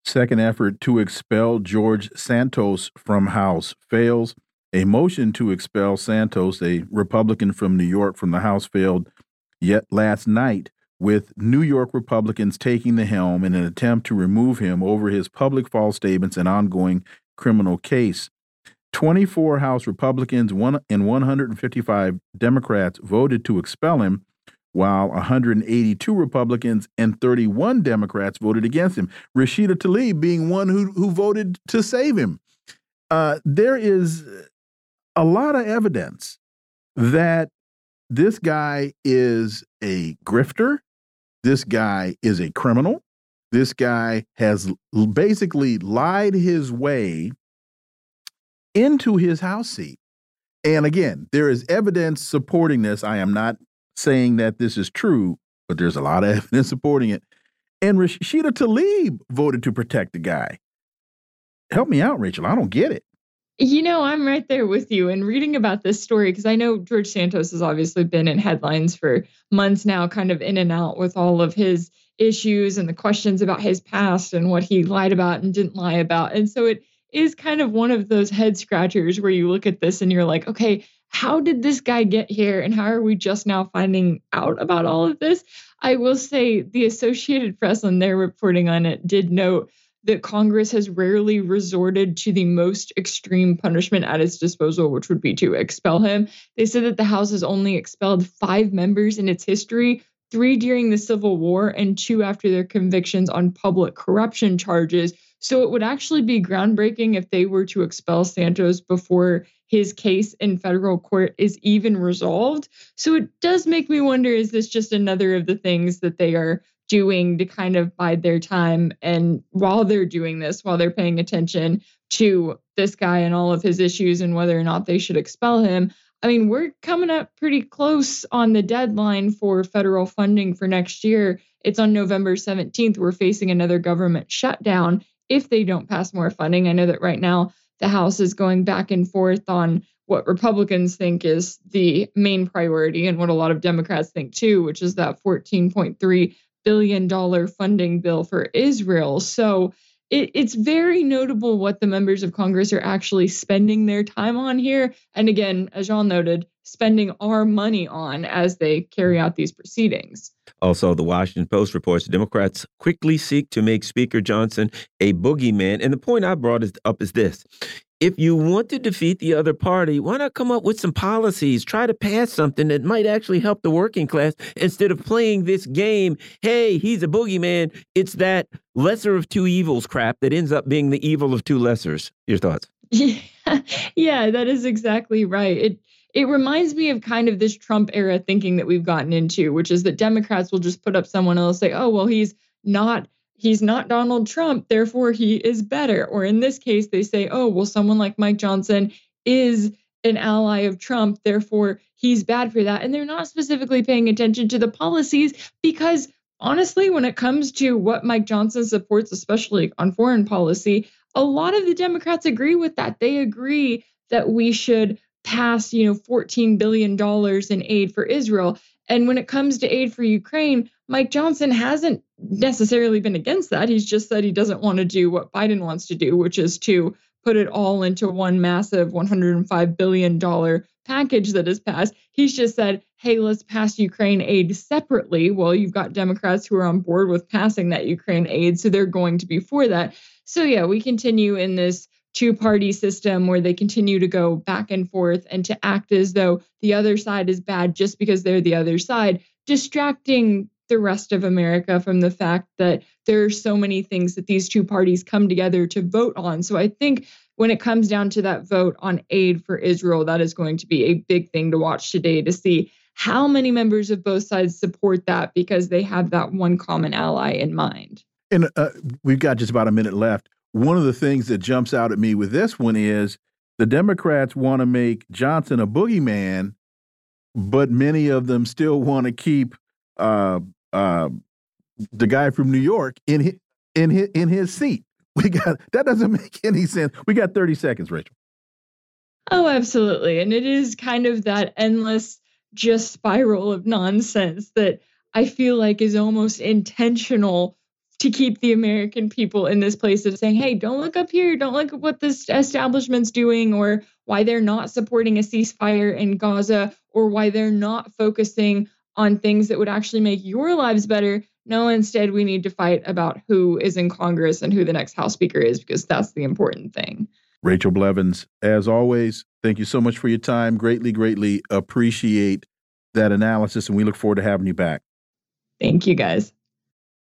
Second effort to expel George Santos from House fails. A motion to expel Santos, a Republican from New York, from the House failed yet last night, with New York Republicans taking the helm in an attempt to remove him over his public false statements and ongoing criminal case. 24 House Republicans one, and 155 Democrats voted to expel him, while 182 Republicans and 31 Democrats voted against him. Rashida Tlaib being one who, who voted to save him. Uh, there is a lot of evidence that this guy is a grifter. This guy is a criminal. This guy has basically lied his way into his House seat. And again, there is evidence supporting this. I am not saying that this is true, but there's a lot of evidence supporting it. And Rashida Tlaib voted to protect the guy. Help me out, Rachel. I don't get it. You know, I'm right there with you and reading about this story because I know George Santos has obviously been in headlines for months now, kind of in and out with all of his issues and the questions about his past and what he lied about and didn't lie about. And so it is kind of one of those head scratchers where you look at this and you're like, okay, how did this guy get here and how are we just now finding out about all of this? I will say the Associated Press, when they're reporting on it, did note that Congress has rarely resorted to the most extreme punishment at its disposal, which would be to expel him. They said that the House has only expelled five members in its history three during the Civil War and two after their convictions on public corruption charges. So it would actually be groundbreaking if they were to expel Santos before his case in federal court is even resolved. So it does make me wonder is this just another of the things that they are doing to kind of bide their time. And while they're doing this, while they're paying attention to this guy and all of his issues and whether or not they should expel him, I mean, we're coming up pretty close on the deadline for federal funding for next year. It's on November 17th. We're facing another government shutdown if they don't pass more funding. I know that right now the House is going back and forth on what Republicans think is the main priority and what a lot of Democrats think too, which is that 14.3 billion dollar funding bill for Israel. So it, it's very notable what the members of Congress are actually spending their time on here. And again, as Jean noted, spending our money on as they carry out these proceedings. Also, the Washington Post reports Democrats quickly seek to make Speaker Johnson a boogeyman. And the point I brought up is this if you want to defeat the other party, why not come up with some policies? Try to pass something that might actually help the working class instead of playing this game. Hey, he's a boogeyman. It's that lesser of two evils crap that ends up being the evil of two lessers. Your thoughts? Yeah, yeah, that is exactly right. It it reminds me of kind of this Trump era thinking that we've gotten into, which is that Democrats will just put up someone else, say, oh, well, he's not he's not Donald Trump, therefore he is better. Or in this case, they say, oh, well, someone like Mike Johnson is an ally of Trump, therefore he's bad for that. And they're not specifically paying attention to the policies because honestly, when it comes to what Mike Johnson supports, especially on foreign policy, a lot of the Democrats agree with that. They agree that we should pass, you know, $14 billion in aid for Israel. And when it comes to aid for Ukraine, Mike Johnson hasn't necessarily been against that. He's just said he doesn't want to do what Biden wants to do, which is to put it all into one massive $105 billion package that is passed. He's just said, hey, let's pass Ukraine aid separately. Well, you've got Democrats who are on board with passing that Ukraine aid, so they're going to be for that. So, yeah, we continue in this two party system where they continue to go back and forth and to act as though the other side is bad just because they're the other side, distracting the rest of America from the fact that there are so many things that these two parties come together to vote on. So I think when it comes down to that vote on aid for Israel, that is going to be a big thing to watch today to see how many members of both sides support that because they have that one common ally in mind. And uh, we've got just about a minute left. One of the things that jumps out at me with this one is the Democrats want to make Johnson a boogeyman, but many of them still want to keep uh, uh, the guy from New York in his, in his, in his seat. We got that doesn't make any sense. We got 30 seconds, Rachel. Oh, absolutely. And it is kind of that endless just spiral of nonsense that I feel like is almost intentional to keep the American people in this place of saying, hey, don't look up here, don't look at what this establishment's doing, or why they're not supporting a ceasefire in Gaza, or why they're not focusing on things that would actually make your lives better. No, instead, we need to fight about who is in Congress and who the next House Speaker is, because that's the important thing. Rachel Blevins, as always, thank you so much for your time. Greatly, greatly appreciate that analysis, and we look forward to having you back. Thank you, guys.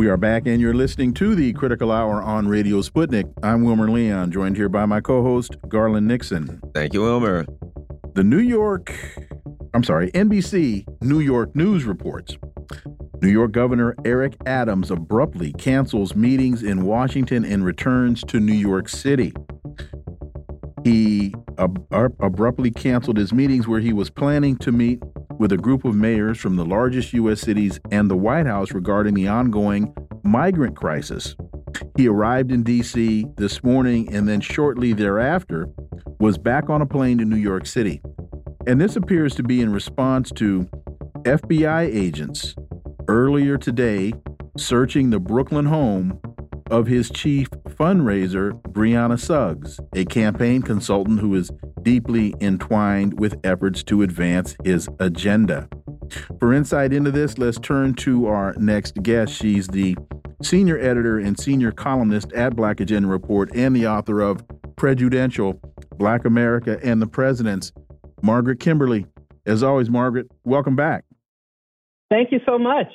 We are back, and you're listening to the Critical Hour on Radio Sputnik. I'm Wilmer Leon, joined here by my co host, Garland Nixon. Thank you, Wilmer. The New York, I'm sorry, NBC New York News reports New York Governor Eric Adams abruptly cancels meetings in Washington and returns to New York City. He ab abruptly canceled his meetings where he was planning to meet with a group of mayors from the largest U.S. cities and the White House regarding the ongoing migrant crisis. He arrived in D.C. this morning and then shortly thereafter was back on a plane to New York City. And this appears to be in response to FBI agents earlier today searching the Brooklyn home of his chief fundraiser, Brianna Suggs, a campaign consultant who is deeply entwined with efforts to advance his agenda. For insight into this, let's turn to our next guest. She's the senior editor and senior columnist at Black Agenda Report and the author of Prejudential Black America and the Presidents, Margaret Kimberley. As always, Margaret, welcome back. Thank you so much.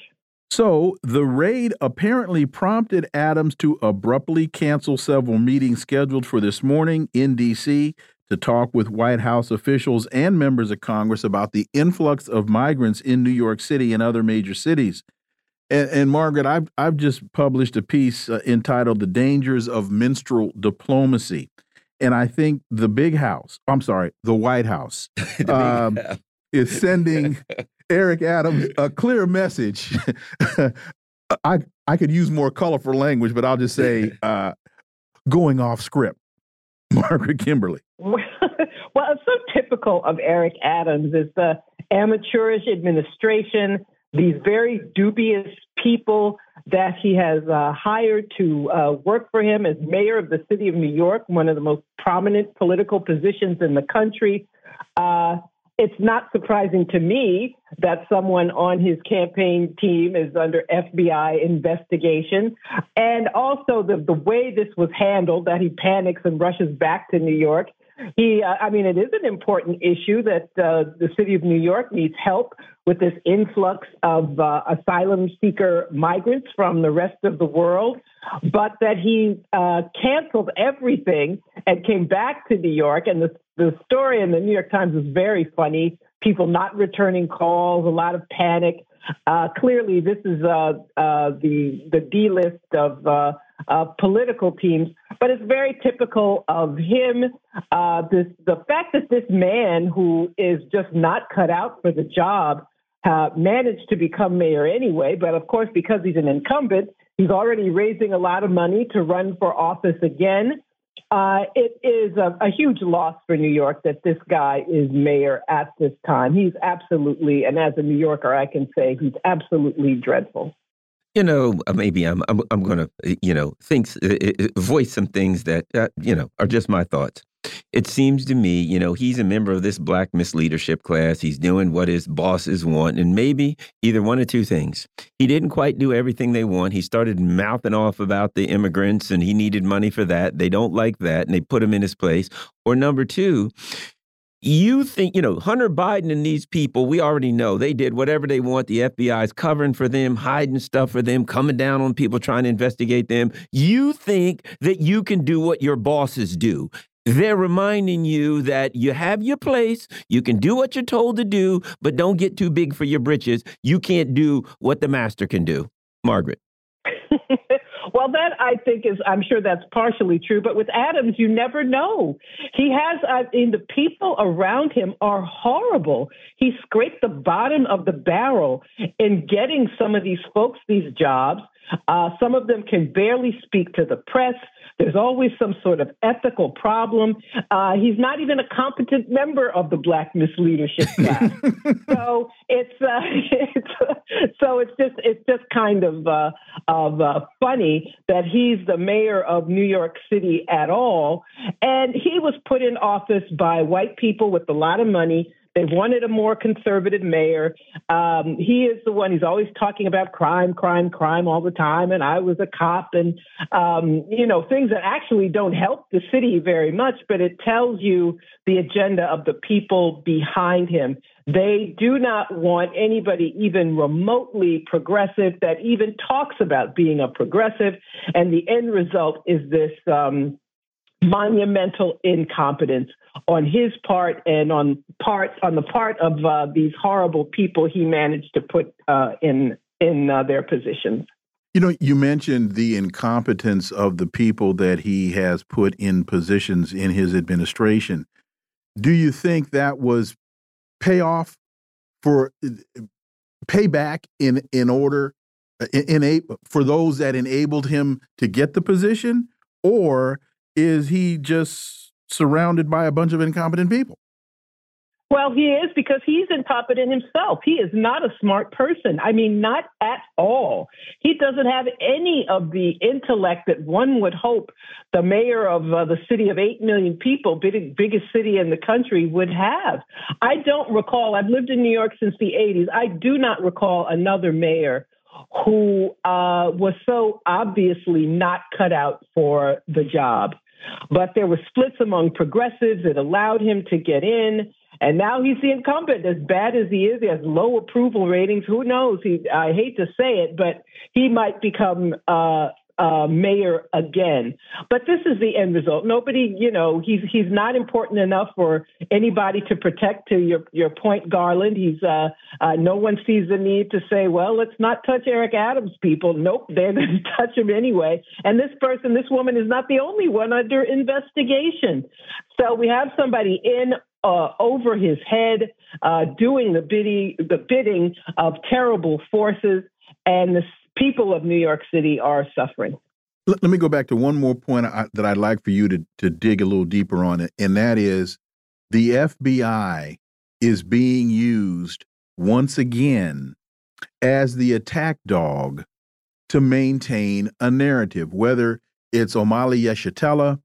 So, the raid apparently prompted Adams to abruptly cancel several meetings scheduled for this morning in D.C. to talk with White House officials and members of Congress about the influx of migrants in New York City and other major cities. And, and Margaret, I've, I've just published a piece uh, entitled The Dangers of Minstrel Diplomacy. And I think the big house, I'm sorry, the White House, um, is sending Eric Adams a clear message. I I could use more colorful language, but I'll just say uh, going off script. Margaret Kimberley. well, it's so typical of Eric Adams is the amateurish administration, these very dubious people that he has uh, hired to uh, work for him as mayor of the city of New York, one of the most prominent political positions in the country. Uh, it's not surprising to me that someone on his campaign team is under FBI investigation. And also the, the way this was handled, that he panics and rushes back to New York. He, uh, I mean, it is an important issue that uh, the city of New York needs help with this influx of uh, asylum seeker migrants from the rest of the world, but that he uh, canceled everything and came back to New York. And the, the story in the New York Times was very funny. People not returning calls, a lot of panic. Uh, clearly, this is uh, the the D list of uh, political teams, but it's very typical of him. Uh, this, the fact that this man, who is just not cut out for the job, uh, managed to become mayor anyway, but of course, because he's an incumbent, he's already raising a lot of money to run for office again. Uh, it is a, a, huge loss for New York that this guy is mayor at this time. He's absolutely, and as a New Yorker, I can say he's absolutely dreadful. You know, uh, maybe I'm I'm I'm going to uh, you know think uh, voice some things that uh, you know are just my thoughts. It seems to me, you know, he's a member of this black misleadership class. He's doing what his bosses want, and maybe either one or two things. He didn't quite do everything they want. He started mouthing off about the immigrants, and he needed money for that. They don't like that, and they put him in his place. Or number two, you think, you know, Hunter Biden and these people, we already know they did whatever they want. The FBI is covering for them, hiding stuff for them, coming down on people trying to investigate them. You think that you can do what your bosses do. They're reminding you that you have your place, you can do what you're told to do, but don't get too big for your britches. You can't do what the master can do. Margaret. Well, that I think is, I'm sure that's partially true, but with Adams, you never know. He has, uh, I mean, the people around him are horrible. He scraped the bottom of the barrel in getting some of these folks these jobs. Uh, some of them can barely speak to the press. There's always some sort of ethical problem. Uh, he's not even a competent member of the Black Misleadership class. so it's, uh, it's so it's just it's just kind of uh, of uh, funny that he's the mayor of New York City at all, and he was put in office by white people with a lot of money they wanted a more conservative mayor. Um, he is the one. He's always talking about crime, crime, crime all the time. And I was a cop, and um, you know things that actually don't help the city very much, but it tells you the agenda of the people behind him. They do not want anybody even remotely progressive that even talks about being a progressive. And the end result is this. Um, monumental incompetence on his part and on part on the part of uh, these horrible people he managed to put uh, in in uh, their positions. You know, you mentioned the incompetence of the people that he has put in positions in his administration. Do you think that was payoff for payback in in order in, in for those that enabled him to get the position, or is he just surrounded by a bunch of incompetent people? Well, he is because he's incompetent himself. He is not a smart person. I mean, not at all. He doesn't have any of the intellect that one would hope the mayor of uh, the city of 8 million people, big, biggest city in the country, would have. I don't recall, I've lived in New York since the 80s. I do not recall another mayor who uh, was so obviously not cut out for the job. But there were splits among progressives that allowed him to get in. And now he's the incumbent. As bad as he is, he has low approval ratings. Who knows? He, I hate to say it, but he might become uh, uh, mayor again. But this is the end result. Nobody, you know, he's he's not important enough for anybody to protect. To your your point, Garland, he's uh, uh, no one sees the need to say, well, let's not touch Eric Adams. People, nope, they're going to touch him anyway. And this person, this woman, is not the only one under investigation. So we have somebody in uh, over his head, uh, doing the bidding, the bidding of terrible forces, and the people of New York City are suffering. Let, let me go back to one more point I, that I'd like for you to, to dig a little deeper on it, and that is the FBI is being used once again as the attack dog to maintain a narrative, whether it's Omali Yeshitela,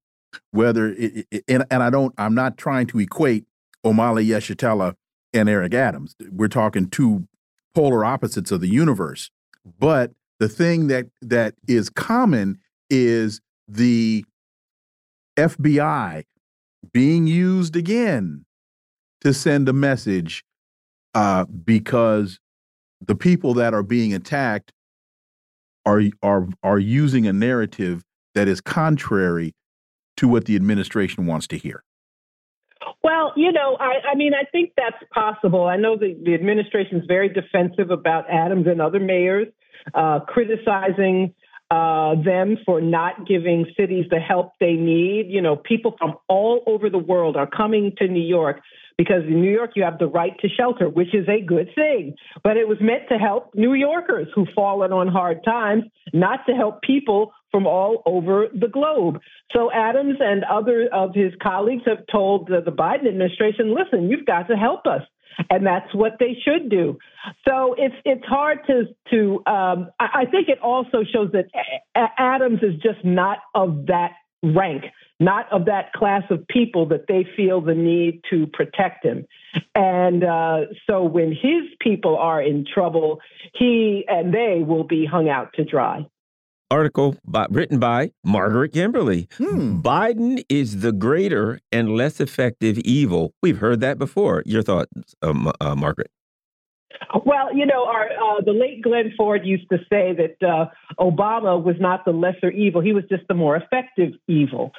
whether it, it, and, and I don't, I'm not trying to equate Omali Yeshitela and Eric Adams. We're talking two polar opposites of the universe. But the thing that that is common is the FBI being used again to send a message uh, because the people that are being attacked are are are using a narrative that is contrary to what the administration wants to hear. Well, you know, I, I mean, I think that's possible. I know the, the administration is very defensive about Adams and other mayors uh, criticizing uh, them for not giving cities the help they need. You know, people from all over the world are coming to New York because in New York you have the right to shelter, which is a good thing. But it was meant to help New Yorkers who've fallen on hard times, not to help people from all over the globe. So Adams and other of his colleagues have told the, the Biden administration, listen, you've got to help us and that's what they should do. So it's it's hard to to um, I, I think it also shows that Adams is just not of that rank, not of that class of people that they feel the need to protect him. And uh, so when his people are in trouble, he and they will be hung out to dry article by, written by Margaret Kimberley. Hmm. Biden is the greater and less effective evil. We've heard that before. Your thoughts, um, uh, Margaret? Well, you know, our uh, the late Glen Ford used to say that uh, Obama was not the lesser evil; he was just the more effective evil.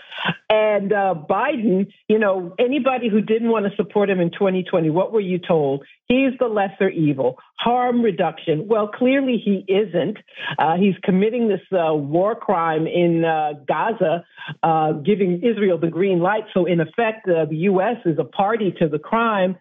And uh, Biden, you know, anybody who didn't want to support him in 2020, what were you told? He's the lesser evil. Harm reduction. Well, clearly he isn't. Uh, he's committing this uh, war crime in uh, Gaza, giving Israel the green light. So, in effect, the U.S. is a party to the crime.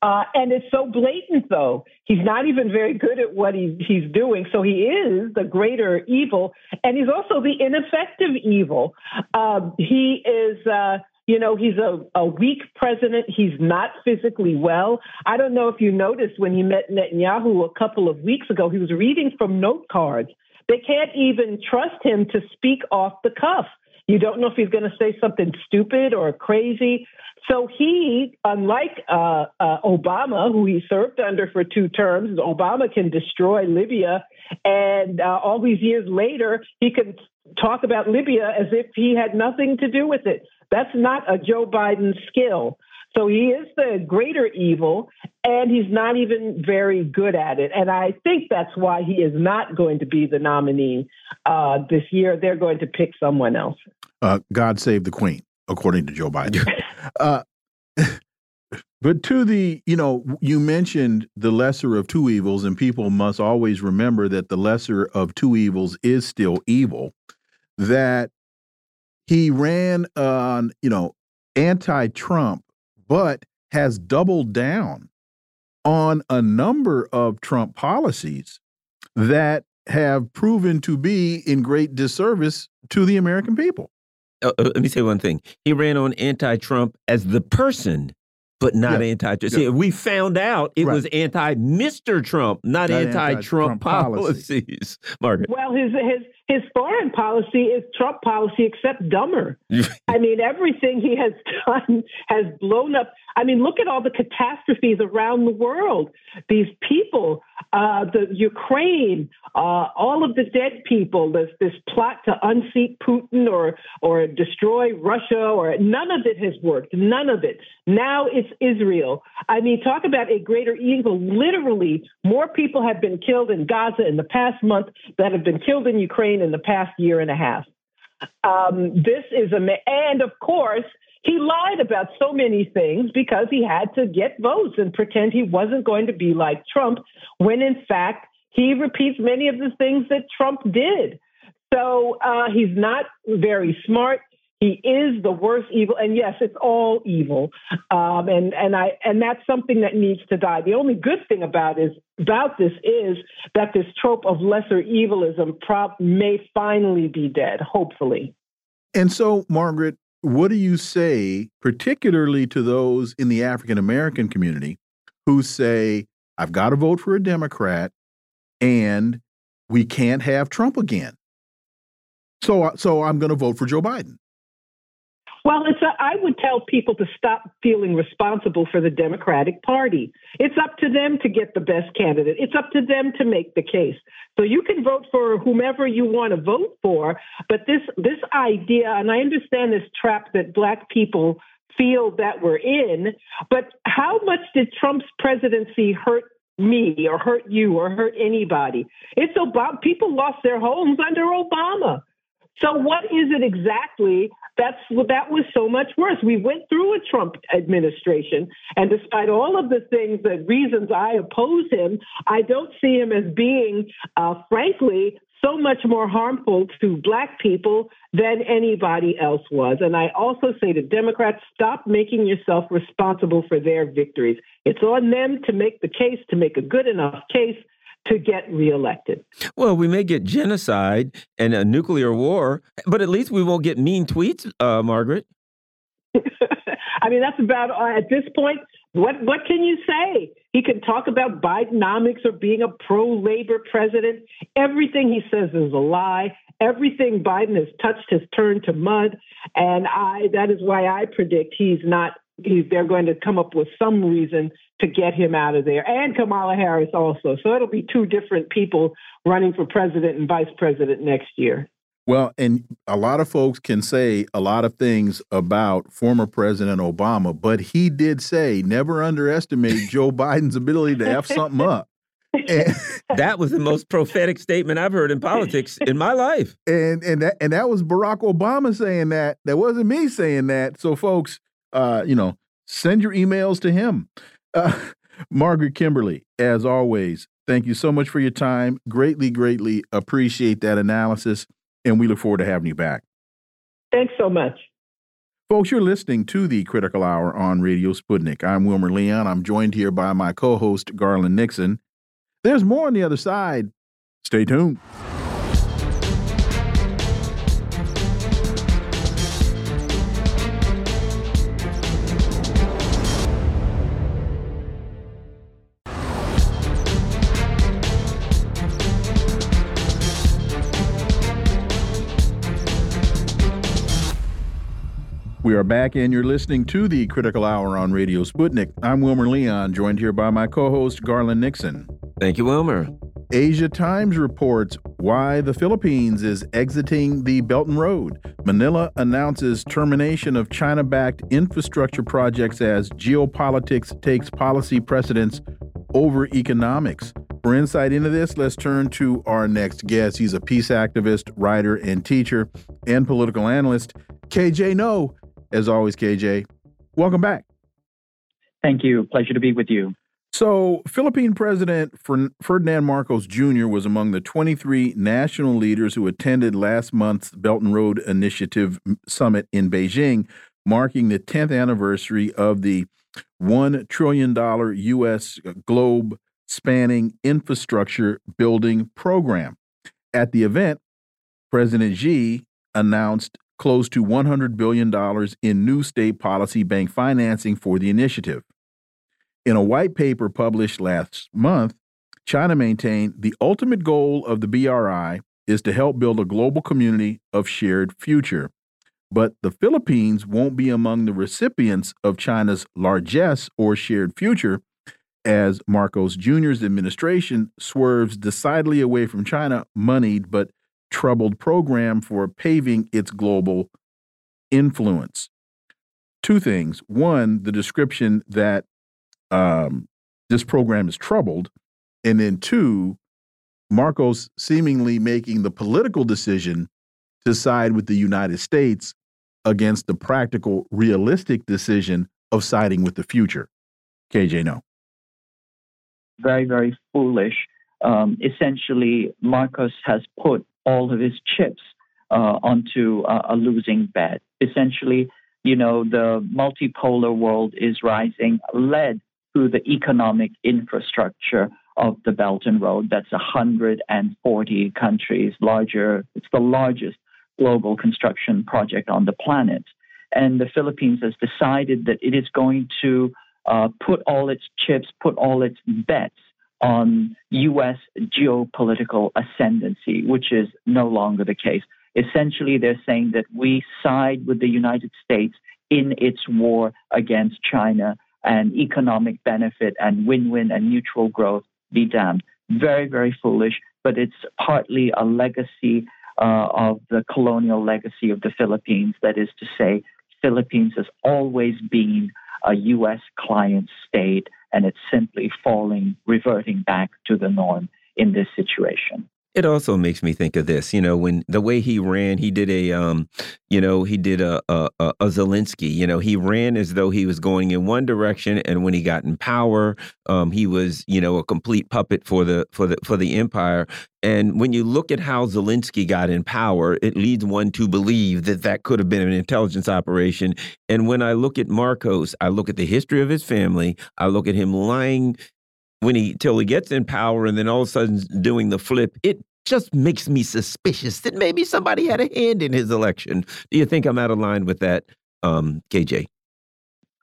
Uh, and it's so blatant, though. He's not even very good at what he, he's doing. So he is the greater evil, and he's also the ineffective evil. Uh, he is. Uh, you know, he's a, a weak president. He's not physically well. I don't know if you noticed when he met Netanyahu a couple of weeks ago, he was reading from note cards. They can't even trust him to speak off the cuff. You don't know if he's going to say something stupid or crazy. So he, unlike uh, uh, Obama, who he served under for two terms, Obama can destroy Libya, and uh, all these years later, he can talk about Libya as if he had nothing to do with it. That's not a Joe Biden skill. So he is the greater evil, and he's not even very good at it. And I think that's why he is not going to be the nominee uh, this year. They're going to pick someone else. Uh, God save the Queen, according to Joe Biden. uh, but to the, you know, you mentioned the lesser of two evils, and people must always remember that the lesser of two evils is still evil. That he ran on, you know, anti Trump but has doubled down on a number of Trump policies that have proven to be in great disservice to the American people. Uh, uh let me say one thing. He ran on anti Trump as the person but not yeah. anti. Yeah. See, we found out it right. was anti Mr. Trump, not, not anti-Trump policies. Margaret. Well, his his his foreign policy is Trump policy, except dumber. I mean, everything he has done has blown up. I mean, look at all the catastrophes around the world. These people, uh, the Ukraine, uh, all of the dead people. This this plot to unseat Putin or or destroy Russia, or none of it has worked. None of it. Now it's Israel. I mean, talk about a greater evil. Literally, more people have been killed in Gaza in the past month that have been killed in Ukraine in the past year and a half. Um, this is a, and of course, he lied about so many things because he had to get votes and pretend he wasn't going to be like Trump, when in fact, he repeats many of the things that Trump did. So uh, he's not very smart. He is the worst evil, and yes, it's all evil, um, and and I and that's something that needs to die. The only good thing about is about this is that this trope of lesser evilism prop may finally be dead, hopefully. And so, Margaret, what do you say, particularly to those in the African American community who say, "I've got to vote for a Democrat, and we can't have Trump again"? So, so I'm going to vote for Joe Biden. Well, it's a, I would tell people to stop feeling responsible for the Democratic Party. It's up to them to get the best candidate. It's up to them to make the case. So you can vote for whomever you want to vote for, but this this idea, and I understand this trap that black people feel that we're in, but how much did Trump's presidency hurt me or hurt you or hurt anybody? It's Obama. People lost their homes under Obama. So what is it exactly that's that was so much worse. We went through a Trump administration, and despite all of the things, the reasons I oppose him, I don't see him as being, uh, frankly, so much more harmful to black people than anybody else was. And I also say to Democrats, stop making yourself responsible for their victories. It's on them to make the case, to make a good enough case to get reelected. Well, we may get genocide and a nuclear war, but at least we won't get mean tweets, uh, Margaret. I mean, that's about uh, at this point. What what can you say? He can talk about Bidenomics or being a pro-labor president. Everything he says is a lie. Everything Biden has touched has turned to mud, and I that is why I predict he's not he, they're going to come up with some reason to get him out of there, and Kamala Harris also. So it'll be two different people running for president and vice president next year. Well, and a lot of folks can say a lot of things about former President Obama, but he did say never underestimate Joe Biden's ability to F something up. and, that was the most prophetic statement I've heard in politics in my life. And and that and that was Barack Obama saying that. That wasn't me saying that. So, folks, uh, you know, send your emails to him. Uh, Margaret Kimberley, as always, thank you so much for your time. Greatly, greatly appreciate that analysis, and we look forward to having you back. Thanks so much. Folks, you're listening to the Critical Hour on Radio Sputnik. I'm Wilmer Leon. I'm joined here by my co host, Garland Nixon. There's more on the other side. Stay tuned. We are back, and you're listening to the Critical Hour on Radio Sputnik. I'm Wilmer Leon, joined here by my co host, Garland Nixon. Thank you, Wilmer. Asia Times reports why the Philippines is exiting the Belt and Road. Manila announces termination of China backed infrastructure projects as geopolitics takes policy precedence over economics. For insight into this, let's turn to our next guest. He's a peace activist, writer, and teacher, and political analyst, KJ Noh. As always, KJ, welcome back. Thank you. Pleasure to be with you. So, Philippine President Ferdinand Marcos Jr. was among the 23 national leaders who attended last month's Belt and Road Initiative summit in Beijing, marking the 10th anniversary of the $1 trillion U.S. globe spanning infrastructure building program. At the event, President Xi announced close to $100 billion in new state policy bank financing for the initiative. In a white paper published last month, China maintained the ultimate goal of the BRI is to help build a global community of shared future. But the Philippines won't be among the recipients of China's largesse or shared future as Marcos Jr.'s administration swerves decidedly away from China moneyed but troubled program for paving its global influence. Two things. One, the description that um, this program is troubled. And then two, Marcos seemingly making the political decision to side with the United States against the practical, realistic decision of siding with the future. KJ, Noh. Very, very foolish. Um, essentially, Marcos has put all of his chips uh, onto uh, a losing bet. Essentially, you know, the multipolar world is rising, led through the economic infrastructure of the Belt and Road. That's 140 countries larger. It's the largest global construction project on the planet. And the Philippines has decided that it is going to uh, put all its chips, put all its bets on U.S. geopolitical ascendancy, which is no longer the case. Essentially, they're saying that we side with the United States in its war against China and economic benefit and win win and mutual growth be damned. Very, very foolish, but it's partly a legacy uh, of the colonial legacy of the Philippines. That is to say, Philippines has always been a U.S. client state and it's simply falling, reverting back to the norm in this situation. It also makes me think of this, you know, when the way he ran, he did a, um, you know, he did a, a, a Zelensky, you know, he ran as though he was going in one direction, and when he got in power, um, he was, you know, a complete puppet for the for the for the empire. And when you look at how Zelensky got in power, it leads one to believe that that could have been an intelligence operation. And when I look at Marcos, I look at the history of his family, I look at him lying when he till he gets in power and then all of a sudden doing the flip, it just makes me suspicious that maybe somebody had a hand in his election. Do you think I'm out of line with that, um, KJ?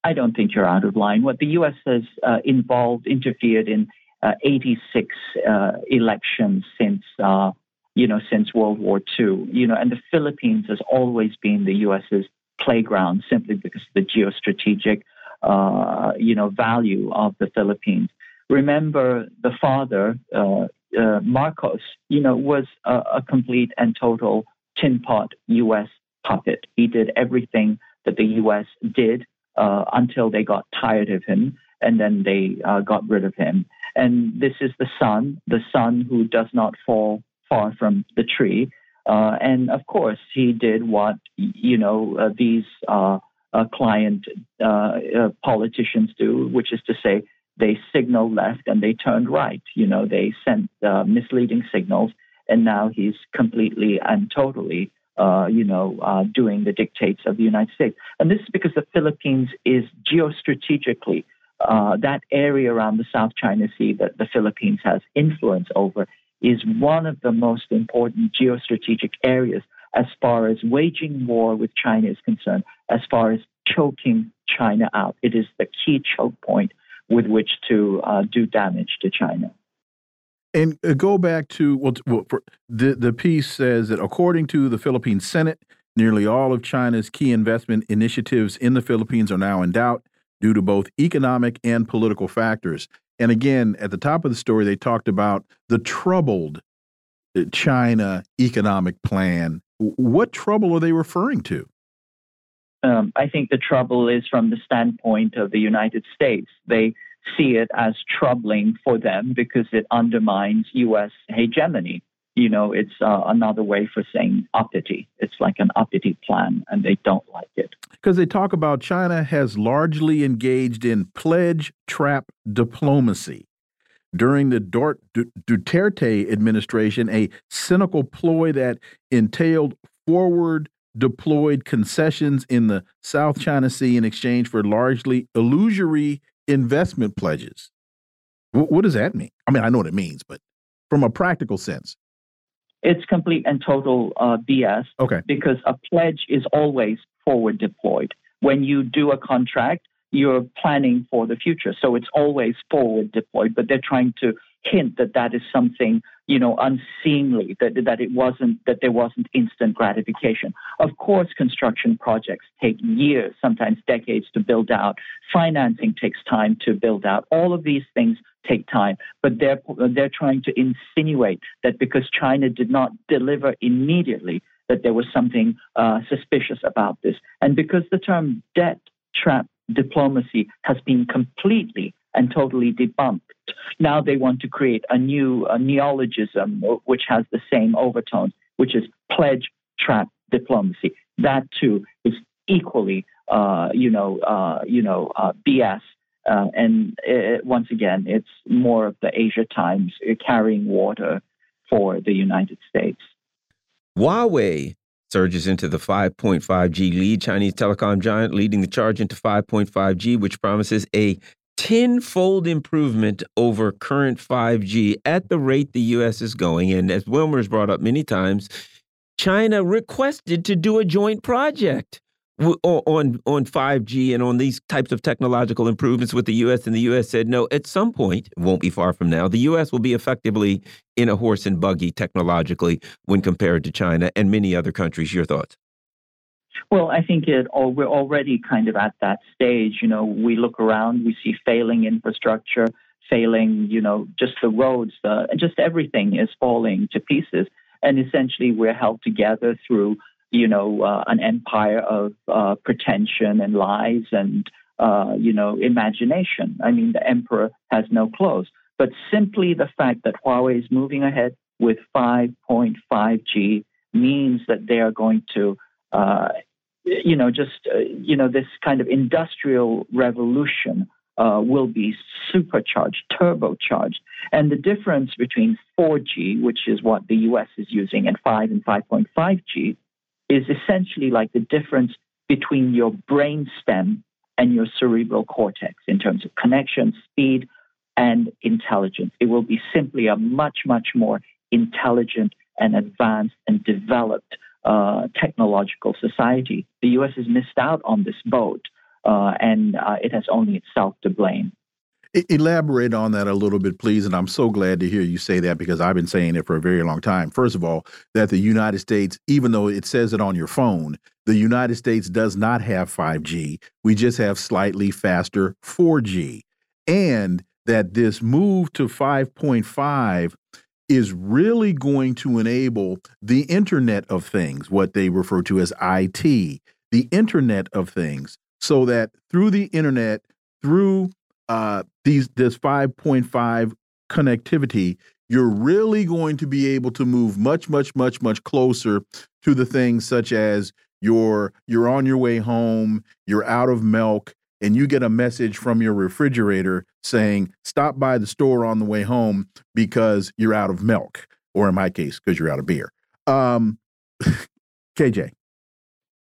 I don't think you're out of line. What the U.S. has uh, involved, interfered in uh, 86 uh, elections since, uh, you know, since World War II. You know, and the Philippines has always been the U.S.'s playground simply because of the geostrategic, uh, you know, value of the Philippines remember the father, uh, uh, Marcos, you know, was a, a, complete and total tin pot U.S. puppet. He did everything that the U.S. did uh, until they got tired of him, and then they uh, got rid of him. And this is the son, the son who does not fall far from the tree. Uh, and of course, he did what you know uh, these uh, uh client uh, politicians do, which is to say they signal left and they turned right. You know, they sent uh, misleading signals, and now he's completely and totally. Uh, you know, uh, doing the dictates of the United States, and this is because the Philippines is geostrategically that area around the South China Sea that the Philippines has influence over is one of the most important geostrategic areas as far as waging war with China is concerned, as far as choking China out. It is the key choke point with which to uh, do damage to China. And uh, go back to well, the the piece says that according to the Philippine Senate, nearly all of China's key investment initiatives in the Philippines are now in doubt due to both economic and political factors. And again, at the top of the story, they talked about the troubled uh, China economic plan. What trouble are they referring to? Um, I think the trouble is from the standpoint of the United States. They see it as troubling for them because it undermines U.S. hegemony you know, it's uh, another way for saying uppity. It's like an uppity plan, and they don't like it. Because they talk about China has largely engaged in pledge trap diplomacy. During the Duterte administration, a cynical ploy that entailed forward deployed concessions in the South China Sea in exchange for largely illusory investment pledges. what does that mean? I mean, I know what it means, but from a practical sense. It's complete and total uh, BS. Okay. Because a pledge is always forward deployed. When you do a contract, you're planning for the future. So it's always forward deployed, but they're trying to hint that that is something you know unseemly that that it wasn't that there wasn't instant gratification. Of course construction projects take years sometimes decades to build out. Financing takes time to build out. All of these things take time but they're they're trying to insinuate that because China did not deliver immediately that there was something uh, suspicious about this. And because the term debt trap diplomacy has been completely and totally debunked. Now they want to create a new a neologism which has the same overtones, which is pledge trap diplomacy. That too is equally, uh, you know, uh, you know, uh, BS. Uh, and it, once again, it's more of the Asia Times carrying water for the United States. Huawei surges into the 5.5G lead. Chinese telecom giant leading the charge into 5.5G, which promises a tenfold improvement over current 5G at the rate the U.S. is going. And as Wilmer's brought up many times, China requested to do a joint project on on 5G and on these types of technological improvements with the U.S. and the U.S. said no. At some point, it won't be far from now, the U.S. will be effectively in a horse and buggy technologically when compared to China and many other countries. Your thoughts? Well, I think it. All, we're already kind of at that stage. You know, we look around, we see failing infrastructure, failing. You know, just the roads, the, just everything is falling to pieces. And essentially, we're held together through you know, uh, an empire of uh, pretension and lies and, uh, you know, imagination. I mean, the emperor has no clothes. But simply the fact that Huawei is moving ahead with 5.5G means that they are going to, uh, you know, just, uh, you know, this kind of industrial revolution uh, will be supercharged, turbocharged. And the difference between 4G, which is what the US is using, and 5 and 5.5G is essentially like the difference between your brain stem and your cerebral cortex in terms of connection, speed, and intelligence. It will be simply a much, much more intelligent and advanced and developed uh, technological society. The US has missed out on this boat, uh, and uh, it has only itself to blame. Elaborate on that a little bit, please. And I'm so glad to hear you say that because I've been saying it for a very long time. First of all, that the United States, even though it says it on your phone, the United States does not have 5G. We just have slightly faster 4G. And that this move to 5.5 is really going to enable the Internet of Things, what they refer to as IT, the Internet of Things, so that through the Internet, through uh, these this 5.5 connectivity, you're really going to be able to move much, much, much, much closer to the things such as you're you're on your way home, you're out of milk, and you get a message from your refrigerator saying, "Stop by the store on the way home because you're out of milk," or in my case, because you're out of beer. Um, KJ.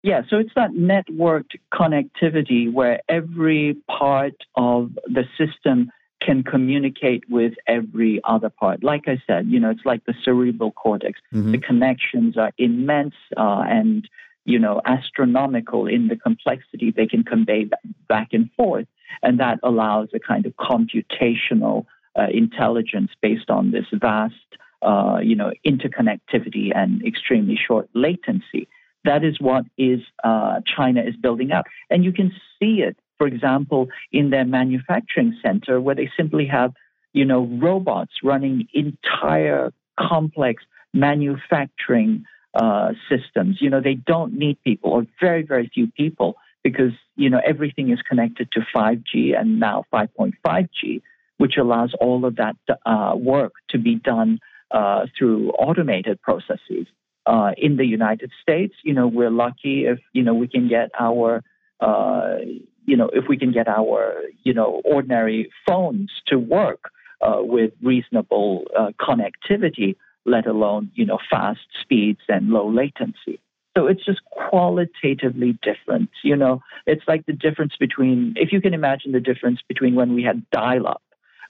Yeah, so it's that networked connectivity where every part of the system can communicate with every other part. Like I said, you know, it's like the cerebral cortex. Mm -hmm. The connections are immense uh, and, you know, astronomical in the complexity they can convey back and forth. And that allows a kind of computational uh, intelligence based on this vast, uh, you know, interconnectivity and extremely short latency. That is what is uh, China is building out, and you can see it for example, in their manufacturing center where they simply have, you know, robots running entire complex manufacturing uh, systems. You know, they don't need people or very, very few people because, you know, everything is connected to 5G and now 5.5G, which allows all of that uh, work to be done uh, through automated processes. Uh, in the United States, you know, we're lucky if, you know, we can get our uh, you know, if we can get our, you know, ordinary phones to work uh, with reasonable uh, connectivity, let alone, you know, fast speeds and low latency. So it's just qualitatively different. You know, it's like the difference between, if you can imagine the difference between when we had dial-up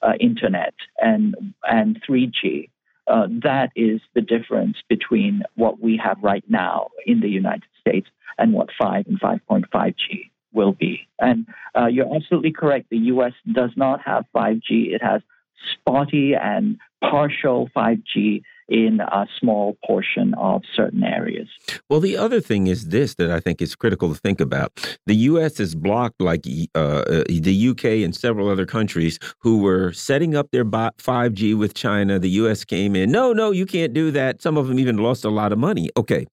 uh, internet and and 3G. Uh, that is the difference between what we have right now in the United States and what 5 and 5.5G will be. And uh, you're absolutely correct. The U.S. does not have 5G. It has spotty and partial 5G in a small portion of certain areas. Well, the other thing is this that I think is critical to think about. The U.S. is blocked, like uh, uh the U.K. and several other countries who were setting up their 5G with China. The U.S. came in, no, no, you can't do that. Some of them even lost a lot of money. Okay.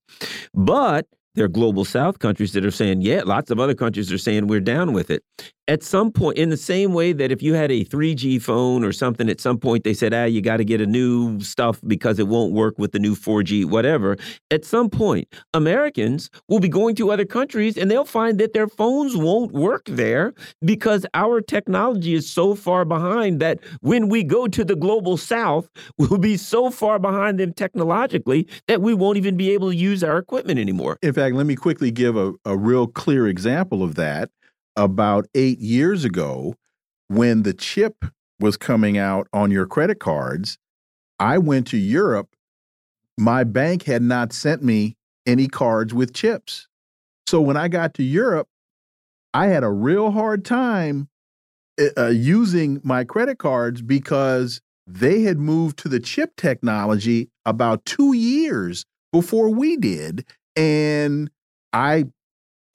But there are global south countries that are saying, yeah, lots of other countries are saying we're down with it at some point, in the same way that if you had a 3G phone or something, at some point they said, ah, you got to get a new stuff because it won't work with the new 4G, whatever. At some point, Americans will be going to other countries and they'll find that their phones won't work there because our technology is so far behind that when we go to the global south, we'll be so far behind them technologically that we won't even be able to use our equipment anymore. In fact, let me quickly give a, a real clear example of that about eight years ago when the chip was coming out on your credit cards. I went to Europe. My bank had not sent me any cards with chips. So when I got to Europe, I had a real hard time uh, uh using my credit cards because they had moved to the chip technology about two years before we did. And I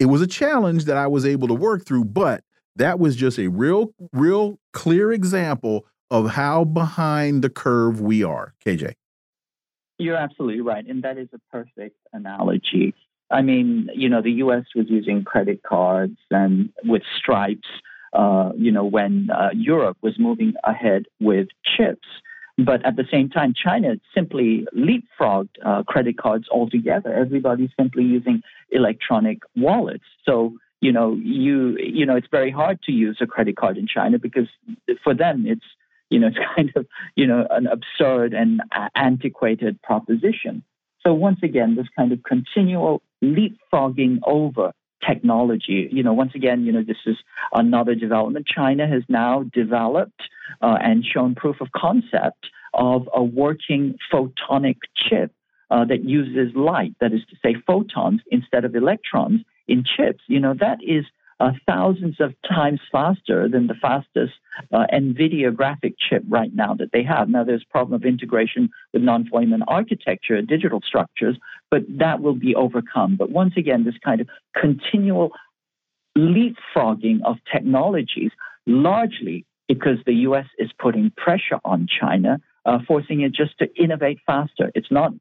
it was a challenge that I was able to work through, but that was just a real, real clear example of how behind the curve we are. KJ. You're absolutely right. And that is a perfect analogy. I mean, you know, the US was using credit cards and with stripes, uh, you know, when uh, Europe was moving ahead with chips. But at the same time, China simply leapfrogged uh, credit cards altogether. Everybody's simply using electronic wallets. So you know, you you know, it's very hard to use a credit card in China because for them it's you know it's kind of you know an absurd and antiquated proposition. So once again, this kind of continual leapfrogging over technology. You know, once again, you know, this is another development. China has now developed uh, and shown proof of concept of a working photonic chip uh, that uses light, that is to say, photons instead of electrons in chips. You know, that is uh, thousands of times faster than the fastest uh, NVIDIA graphic chip right now that they have. Now, there's a problem of integration with non-von Neumann architecture, digital structures, but that will be overcome. But once again, this kind of continual leapfrogging of technologies, largely because the U.S. is putting pressure on China, uh, forcing it just to innovate faster. It's not,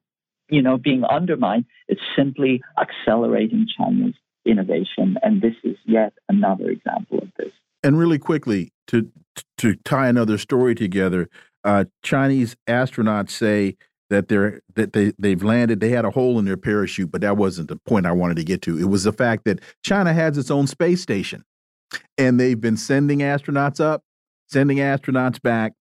you know, being undermined. It's simply accelerating China's innovation. And this is yet another example of this. And really quickly, to to tie another story together, uh, Chinese astronauts say that they're that they they've landed. They had a hole in their parachute, but that wasn't the point I wanted to get to. It was the fact that China has its own space station, and they've been sending astronauts up, sending astronauts back.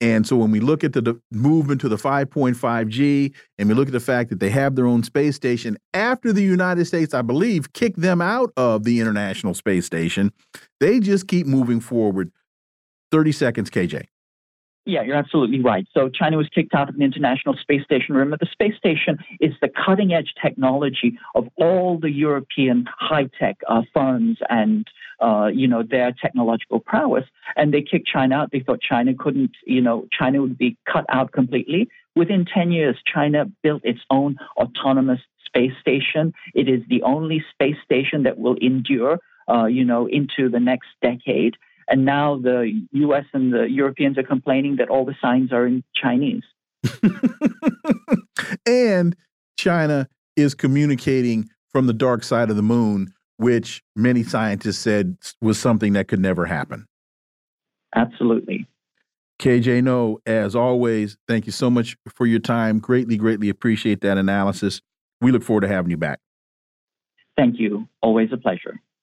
And so when we look at the, movement to the 5.5G, and we look at the fact that they have their own space station after the United States, I believe, kicked them out of the International Space Station, they just keep moving forward. 30 seconds, KJ. Yeah, you're absolutely right. So China was kicked out of the International Space Station. Remember, the space station is the cutting edge technology of all the European high tech uh, firms and uh, you know their technological prowess. And they kicked China out. They thought China couldn't, you know, China would be cut out completely. Within 10 years, China built its own autonomous space station. It is the only space station that will endure, uh, you know, into the next decade. And now the US and the Europeans are complaining that all the signs are in Chinese. and China is communicating from the dark side of the moon, which many scientists said was something that could never happen. Absolutely. KJ Noh, as always, thank you so much for your time. Greatly, greatly appreciate that analysis. We look forward to having you back. Thank you. Always a pleasure.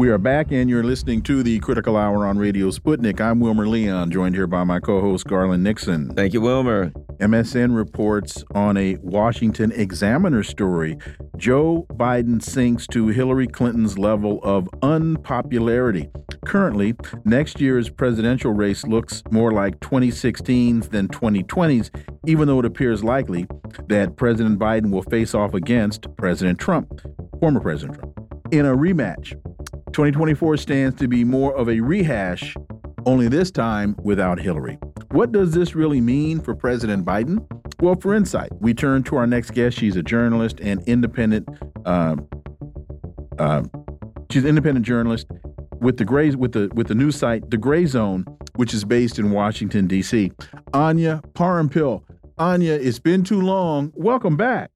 We are back, and you're listening to the Critical Hour on Radio Sputnik. I'm Wilmer Leon, joined here by my co host, Garland Nixon. Thank you, Wilmer. MSN reports on a Washington Examiner story Joe Biden sinks to Hillary Clinton's level of unpopularity. Currently, next year's presidential race looks more like 2016's than 2020's, even though it appears likely that President Biden will face off against President Trump, former President Trump, in a rematch. 2024 stands to be more of a rehash, only this time without Hillary. What does this really mean for President Biden? Well, for insight, we turn to our next guest. She's a journalist and independent. Uh, uh, she's an independent journalist with the gray with the with the news site The Grayzone, which is based in Washington D.C. Anya Parampil. Anya, it's been too long. Welcome back.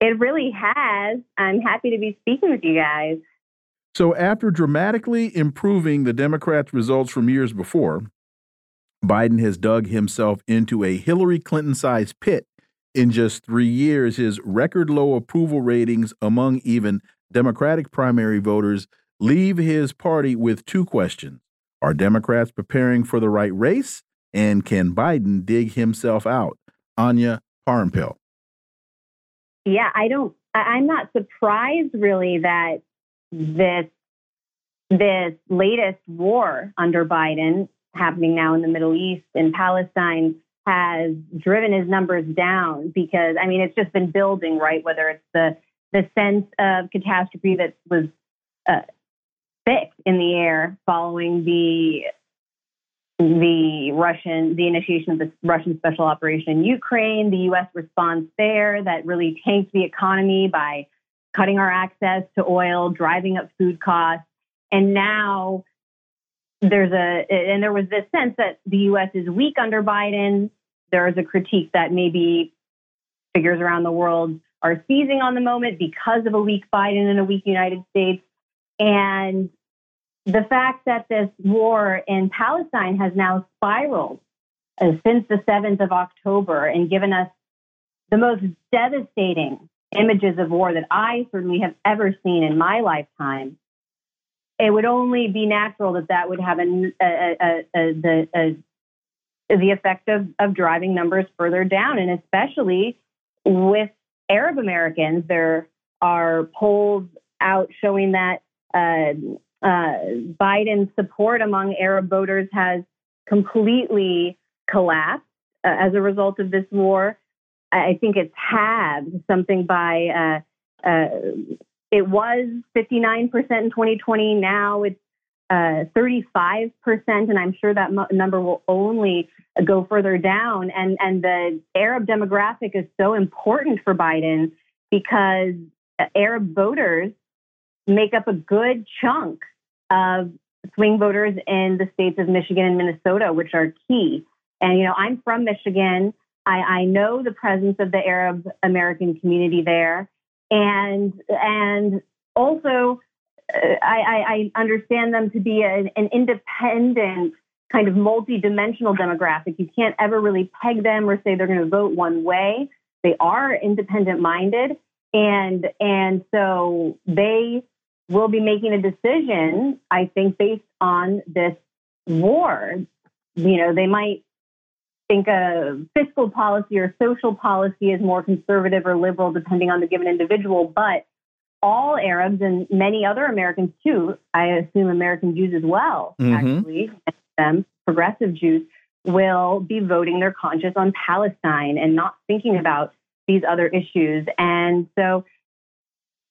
It really has. I'm happy to be speaking with you guys. So, after dramatically improving the Democrats' results from years before, Biden has dug himself into a Hillary Clinton sized pit. In just three years, his record low approval ratings among even Democratic primary voters leave his party with two questions Are Democrats preparing for the right race? And can Biden dig himself out? Anya Parampil. Yeah, I don't, I'm not surprised really that this this latest war under Biden happening now in the Middle East in Palestine has driven his numbers down because I mean it's just been building right? Whether it's the the sense of catastrophe that was uh, thick in the air following the the Russian the initiation of the Russian special operation in Ukraine the US response there that really tanked the economy by cutting our access to oil, driving up food costs. And now there's a, and there was this sense that the US is weak under Biden. There is a critique that maybe figures around the world are seizing on the moment because of a weak Biden and a weak United States. And the fact that this war in Palestine has now spiraled uh, since the 7th of October and given us the most devastating images of war that I certainly have ever seen in my lifetime, it would only be natural that that would have a, a, a, the, the effect of, of driving numbers further down, and especially with Arab Americans, there are polls out showing that uh, uh, Biden's support among Arab voters has completely collapsed uh, as a result of this war. I think it's halved something by, uh, uh, it was 59% in 2020. Now it's uh, 35%, and I'm sure that number will only go further down. And, and the Arab demographic is so important for Biden because Arab voters make up a good chunk of swing voters in the states of Michigan and Minnesota, which are key. And, you know, I'm from Michigan. I, I know the presence of the Arab American community there. And, and also, uh, I, I, understand them to be an, an independent, kind of multi-dimensional demographic. You can't ever really peg them or say they're going to vote one way. They are independent-minded, and and so they will be making a decision. I think based on this war. You know, they might think a fiscal policy or social policy is more conservative or liberal depending on the given individual, but all Arabs and many other Americans too, I assume American Jews as well, mm-hmm. actually, them, progressive Jews, will be voting their conscience on Palestine and not thinking about these other issues. And so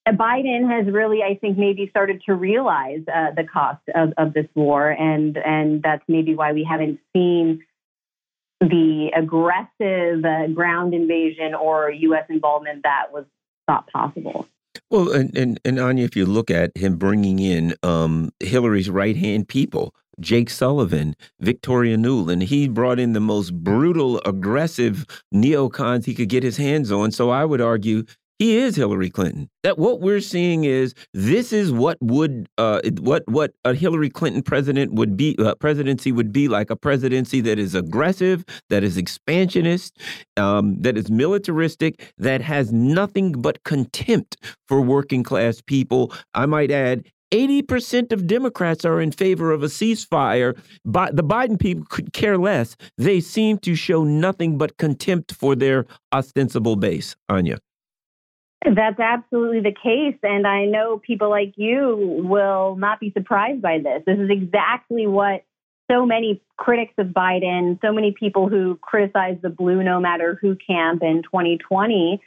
Biden has really, I think, maybe started to realize uh, the cost of, of this war, and and that's maybe why we haven't seen the aggressive uh, ground invasion or U.S. involvement that was thought possible. Well, and, and, and Anya, if you look at him bringing in um, Hillary's right hand people, Jake Sullivan, Victoria Nuland, he brought in the most brutal, aggressive neocons he could get his hands on. So I would argue he is Hillary Clinton. That what we're seeing is this is what would uh, what what a Hillary Clinton president would be uh, presidency would be like a presidency that is aggressive, that is expansionist, um, that is militaristic, that has nothing but contempt for working class people. I might add. 80% of Democrats are in favor of a ceasefire. But the Biden people could care less. They seem to show nothing but contempt for their ostensible base. Anya. That's absolutely the case. And I know people like you will not be surprised by this. This is exactly what so many critics of Biden, so many people who criticized the blue no matter who camp in 2020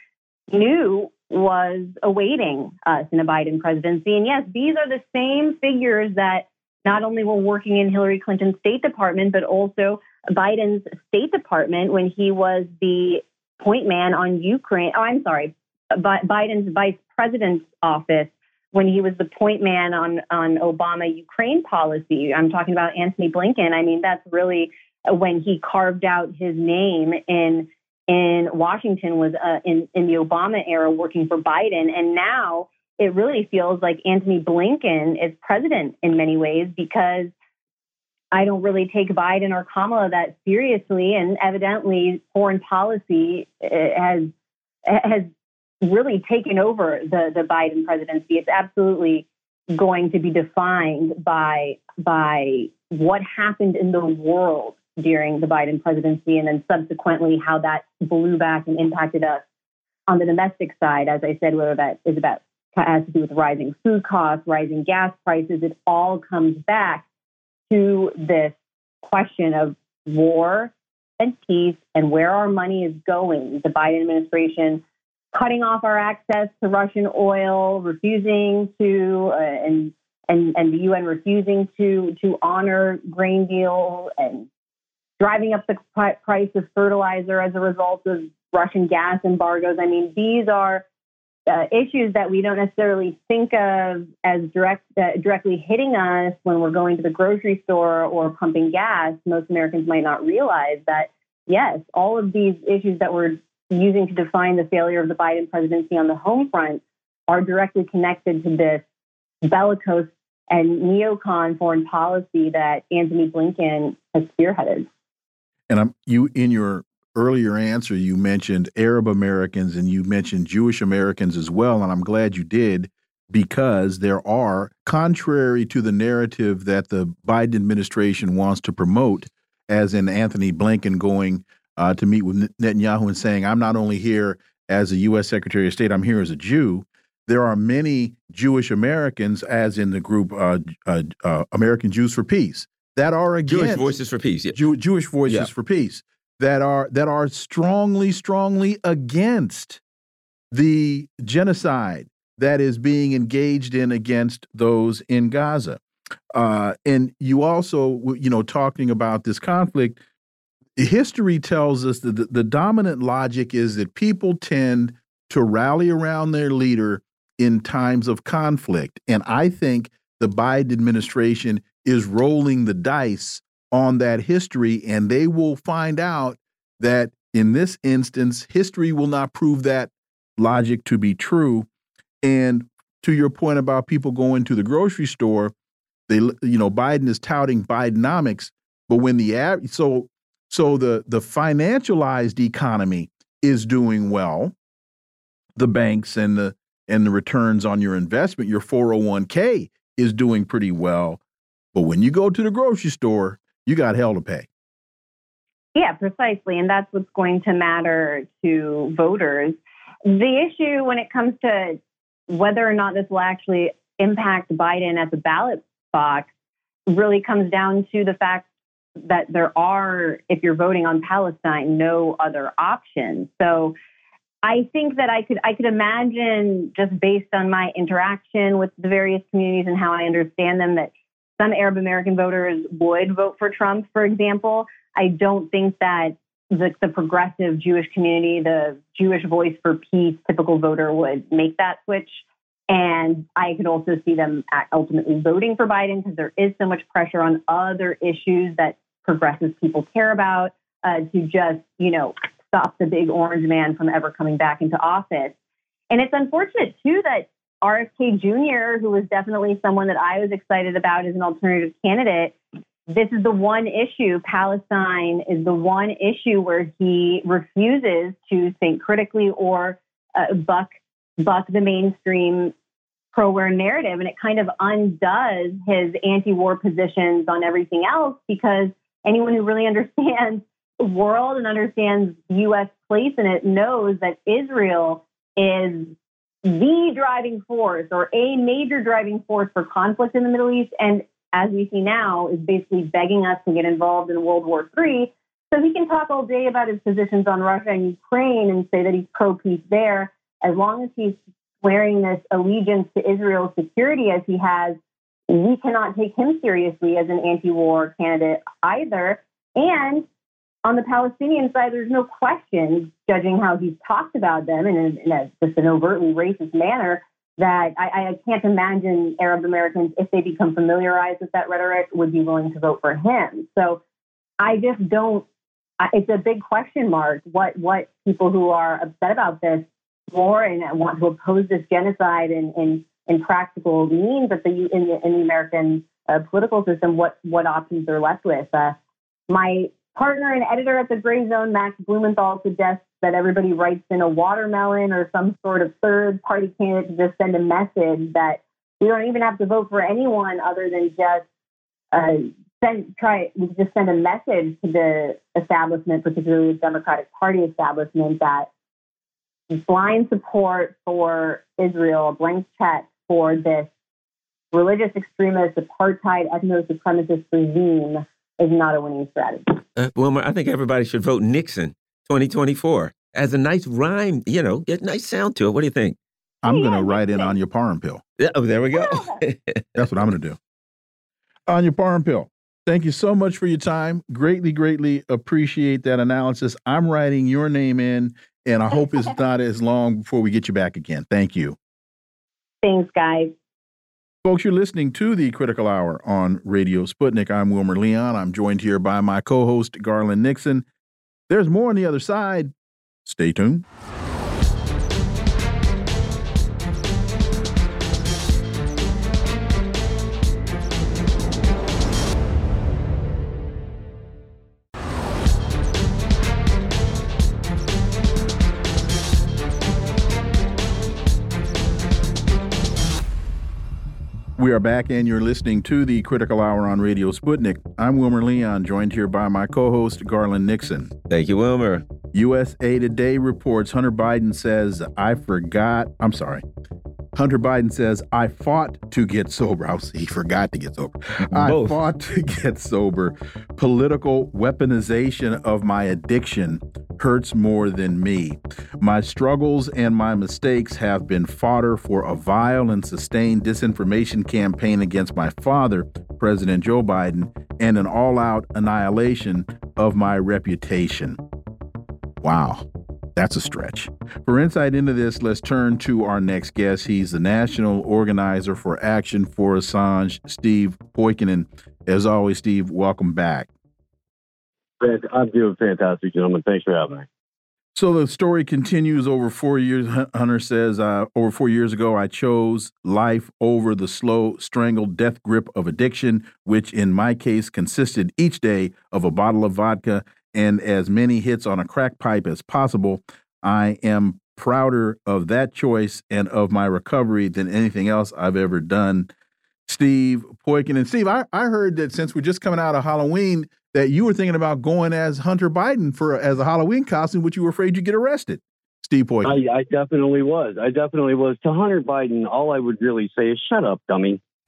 knew was awaiting us in a Biden presidency. And yes, these are the same figures that not only were working in Hillary Clinton's State Department, but also Biden's State Department when he was the point man on Ukraine. Oh, I'm sorry, Biden's vice president's office when he was the point man on on Obama Ukraine policy. I'm talking about Antony Blinken. I mean, that's really when he carved out his name in in Washington was uh, in in the Obama era working for Biden, and now it really feels like Antony Blinken is president in many ways because I don't really take Biden or Kamala that seriously, and evidently foreign policy uh, has has really taken over the, the Biden presidency. It's absolutely going to be defined by by what happened in the world during the Biden presidency and then subsequently how that blew back and impacted us on the domestic side. As I said, whether that is about has to do with rising food costs, rising gas prices, it all comes back to this question of war and peace and where our money is going. The Biden administration cutting off our access to Russian oil, refusing to, uh, and, and, and the UN refusing to, to honor grain deal and driving up the price of fertilizer as a result of Russian gas embargoes. I mean, these are uh, issues that we don't necessarily think of as direct uh, directly hitting us when we're going to the grocery store or pumping gas. Most Americans might not realize that yes, all of these issues that we're using to define the failure of the Biden presidency on the home front are directly connected to this bellicose and neocon foreign policy that Antony Blinken has spearheaded. And I'm, you, in your earlier answer, you mentioned Arab Americans and you mentioned Jewish Americans as well. And I'm glad you did because there are, contrary to the narrative that the Biden administration wants to promote, as in Antony Blinken going uh, to meet with Netanyahu and saying, I'm not only here as a U.S. Secretary of State, I'm here as a Jew. There are many Jewish Americans, as in the group uh, uh, uh American Jews for Peace, that are against Jewish Voices for Peace. Yeah. Jew Jewish Voices yeah. for Peace that are that are strongly, strongly against the genocide that is being engaged in against those in Gaza. Uh, and you also, you know, talking about this conflict, history tells us that the, the dominant logic is that people tend to rally around their leader in times of conflict. And I think the Biden administration is rolling the dice on that history, and they will find out that in this instance, history will not prove that logic to be true. And to your point about people going to the grocery store, they you know Biden is touting Bidenomics, but when the so so the the financialized economy is doing well, the banks and the and the returns on your investment, your 401k is doing pretty well. But when you go to the grocery store, you got hell to pay. Yeah, precisely. And that's what's going to matter to voters. The issue when it comes to whether or not this will actually impact Biden at the ballot box really comes down to the fact that there are, if you're voting on Palestine, no other options. So I think that I could I could imagine just based on my interaction with the various communities and how I understand them that some Arab American voters would vote for Trump, for example. I don't think that the, the progressive Jewish community, the Jewish voice for peace typical voter would make that switch. And I could also see them ultimately voting for Biden because there is so much pressure on other issues that progressive people care about uh, to just, you know, stop the big orange man from ever coming back into office. And it's unfortunate, too, that RFK Jr., who was definitely someone that I was excited about as an alternative candidate, this is the one issue, Palestine is the one issue where he refuses to think critically or uh, buck buck the mainstream pro-war narrative, and it kind of undoes his anti-war positions on everything else because anyone who really understands the world and understands U.S. place in it knows that Israel is the driving force or a major driving force for conflict in the Middle East. And as we see now, is basically begging us to get involved in World War III. So he can talk all day about his positions on Russia and Ukraine and say that he's pro peace there. As long as he's swearing this allegiance to Israel's security as he has, we cannot take him seriously as an anti war candidate either. And on the Palestinian side, there's no question, judging how he's talked about them in, a, in a, just an overtly racist manner, that I, I can't imagine Arab Americans, if they become familiarized with that rhetoric, would be willing to vote for him. So I just don't. It's a big question mark. What what people who are upset about this more and want to oppose this genocide in in, in practical means that the in the, in the American uh, political system, what what options they're left with. Uh, my partner and editor at the Grayzone, Max Blumenthal, suggests that everybody writes in a watermelon or some sort of third party candidate to just send a message that we don't even have to vote for anyone other than just uh, send try just send a message to the establishment, particularly the Democratic Party establishment, that blind support for Israel, a blank check for this religious extremist, apartheid, ethno supremacist regime is not a winning strategy. Uh, Wilmer, I think everybody should vote Nixon 2024 as a nice rhyme, you know, get a nice sound to it. What do you think? I'm yeah, going to write in on Anya Parampil. Yeah, oh, there we go. That's what I'm going to do. Anya pill. thank you so much for your time. Greatly, greatly appreciate that analysis. I'm writing your name in, and I hope it's not as long before we get you back again. Thank you. Thanks, guys. Folks, you're listening to the Critical Hour on Radio Sputnik. I'm Wilmer Leon. I'm joined here by my co host, Garland Nixon. There's more on the other side. Stay tuned. We are back, and you're listening to the Critical Hour on Radio Sputnik. I'm Wilmer Leon, joined here by my co host, Garland Nixon. Thank you, Wilmer. USA Today reports Hunter Biden says, I forgot, I'm sorry. Hunter Biden says, I fought to get sober. I was, he forgot to get sober. Both. I fought to get sober. Political weaponization of my addiction hurts more than me. My struggles and my mistakes have been fodder for a vile and sustained disinformation campaign against my father, President Joe Biden, and an all out annihilation of my reputation. Wow. That's a stretch. For insight into this, let's turn to our next guest. He's the national organizer for Action for Assange, Steve Poikonen. As always, Steve, welcome back. I'm doing fantastic, gentlemen. Thanks for having me. So the story continues over four years. Hunter says, uh, over four years ago, I chose life over the slow, strangled death grip of addiction, which in my case consisted each day of a bottle of vodka and as many hits on a crack pipe as possible. I am prouder of that choice and of my recovery than anything else I've ever done. Steve Poikin And Steve, I, I heard that since we're just coming out of Halloween, that you were thinking about going as Hunter Biden for as a Halloween costume, which you were afraid you'd get arrested. Steve Poikin. I, I definitely was. I definitely was. To Hunter Biden, all I would really say is shut up, dummy.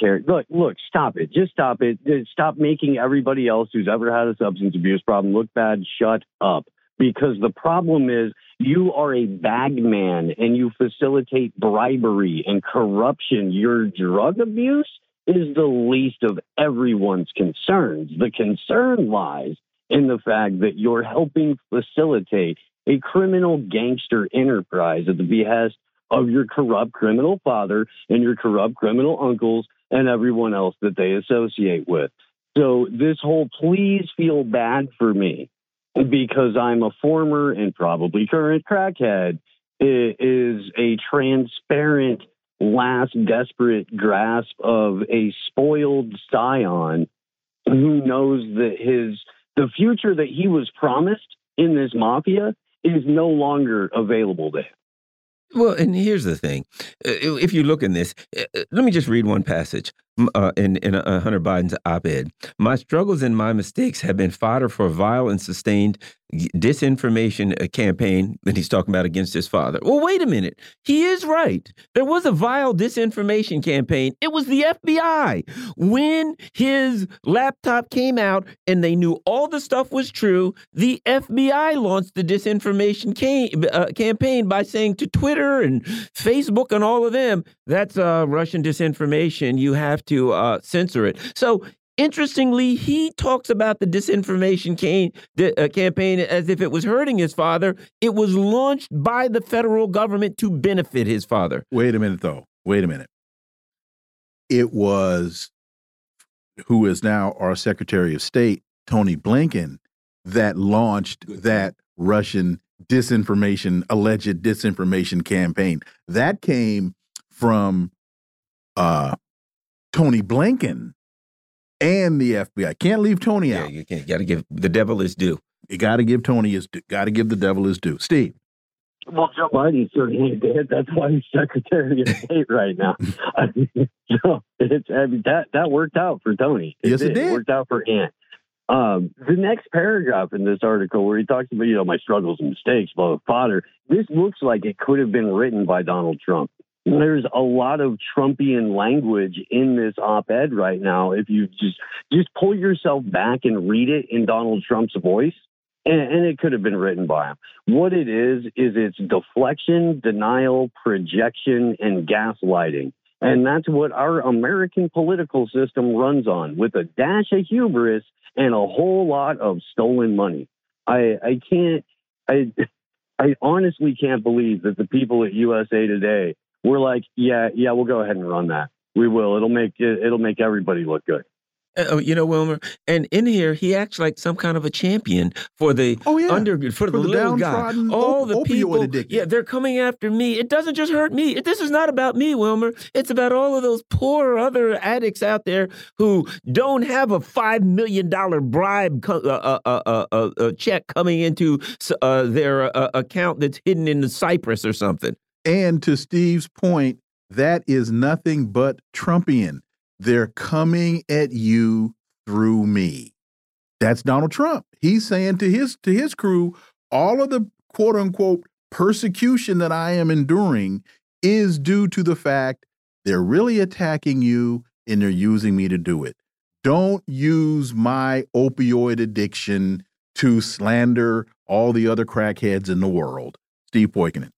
Look, look, stop it. Just stop it. Stop making everybody else who's ever had a substance abuse problem look bad. Shut up. Because the problem is you are a bagman and you facilitate bribery and corruption. Your drug abuse is the least of everyone's concerns. The concern lies in the fact that you're helping facilitate a criminal gangster enterprise at the behest of your corrupt criminal father and your corrupt criminal uncles and everyone else that they associate with. So, this whole please feel bad for me because I'm a former and probably current crackhead is a transparent, last desperate grasp of a spoiled scion who knows that his the future that he was promised in this mafia is no longer available to him. Well, and here's the thing: uh, if you look in this, uh, uh, let me just read one passage uh, in in uh, Hunter Biden's op-ed. My struggles and my mistakes have been fodder for a vile and sustained disinformation uh, campaign that he's talking about against his father. Well, wait a minute. He is right. There was a vile disinformation campaign. It was the FBI. When his laptop came out and they knew all the stuff was true, the FBI launched the disinformation uh, campaign by saying to Twitter and Facebook and all of them, that's uh, Russian disinformation. You have to uh, censor it. So Interestingly, he talks about the disinformation cane, the, uh, campaign as if it was hurting his father. It was launched by the federal government to benefit his father. Wait a minute, though. Wait a minute. It was who is now our Secretary of State, Tony Blinken, that launched that Russian disinformation, alleged disinformation campaign. That came from uh, Tony Blinken and the FBI. Can't leave Tony yeah, out. You can't. Got to give the devil his due. You got to give Tony his. Got to give the devil his due. Steve. Well, Joe Biden certainly did. That's why he's Secretary of State right now. I mean, so it's I mean, that that worked out for Tony. It yes, did. it did. It worked out for Ant. Um, the next paragraph in this article, where he talks about you know my struggles and mistakes, blah, blah, father, this looks like it could have been written by Donald Trump. There's a lot of Trumpian language in this op-ed right now. If you just just pull yourself back and read it in Donald Trump's voice, and, and it could have been written by him. What it is is it's deflection, denial, projection, and gaslighting. And that's what our American political system runs on with a dash of hubris and a whole lot of stolen money. I, I can't, I, I honestly can't believe that the people at USA Today we're like, yeah, yeah, we'll go ahead and run that. We will. It'll make it'll make everybody look good. Uh, you know, Wilmer, and in here he acts like some kind of a champion for the oh, yeah. under for, for the, the little guy. All the people, addicted. yeah, they're coming after me. It doesn't just hurt me. This is not about me, Wilmer. It's about all of those poor other addicts out there who don't have a five million dollar bribe uh uh, uh, uh, uh, uh, check coming into their account that's hidden in the Cyprus or something. And to Steve's point, that is nothing but Trumpian. They're coming at you through me. That's Donald Trump. He's saying to his to his crew, all of the quote unquote persecution that I am enduring is due to the fact they're really attacking you and they're using me to do it. Don't use my opioid addiction to slander all the other crackheads in the world. Steve Poikonen.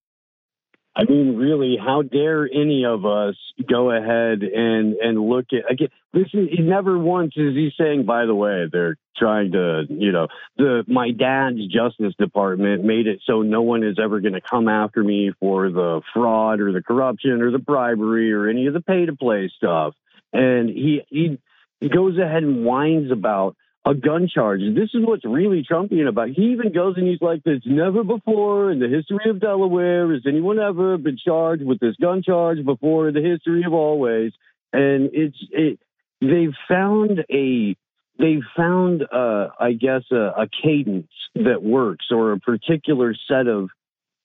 I mean, really, how dare any of us go ahead and and look at again? This is he never once is he saying. By the way, they're trying to, you know, the my dad's Justice Department made it so no one is ever going to come after me for the fraud or the corruption or the bribery or any of the pay to play stuff. And he he he goes ahead and whines about a gun charge. This is what's really Trumpian about. He even goes and he's like, "There's never before in the history of Delaware has anyone ever been charged with this gun charge before in the history of always." And it's it. They've found a they've found uh, I guess a, a cadence that works or a particular set of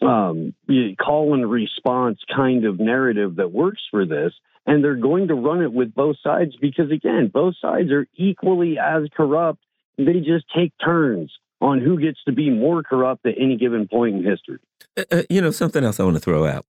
um, call and response kind of narrative that works for this and they're going to run it with both sides because again both sides are equally as corrupt they just take turns on who gets to be more corrupt at any given point in history uh, uh you know something else i want to throw out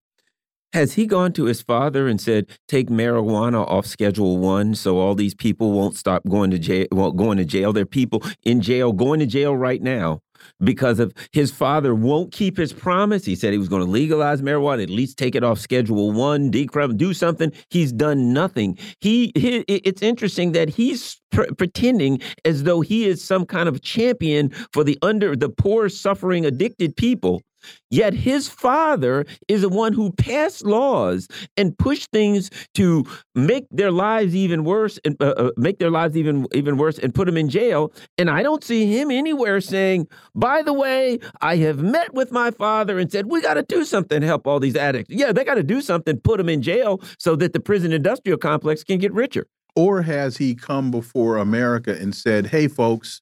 has he gone to his father and said, "Take marijuana off Schedule One, so all these people won't stop going to jail? Won't going to jail? There are people in jail going to jail right now because of his father won't keep his promise. He said he was going to legalize marijuana, at least take it off Schedule One, decrim, do something. He's done nothing. He, he it's interesting that he's pretending as though he is some kind of champion for the under the poor, suffering, addicted people Yet his father is the one who passed laws and pushed things to make their lives even worse and uh, uh, make their lives even even worse and put them in jail. And I don't see him anywhere saying, "By the way, I have met with my father and said we got to do something to help all these addicts." Yeah, they got to do something, put them in jail so that the prison industrial complex can get richer. Or has he come before America and said, "Hey, folks,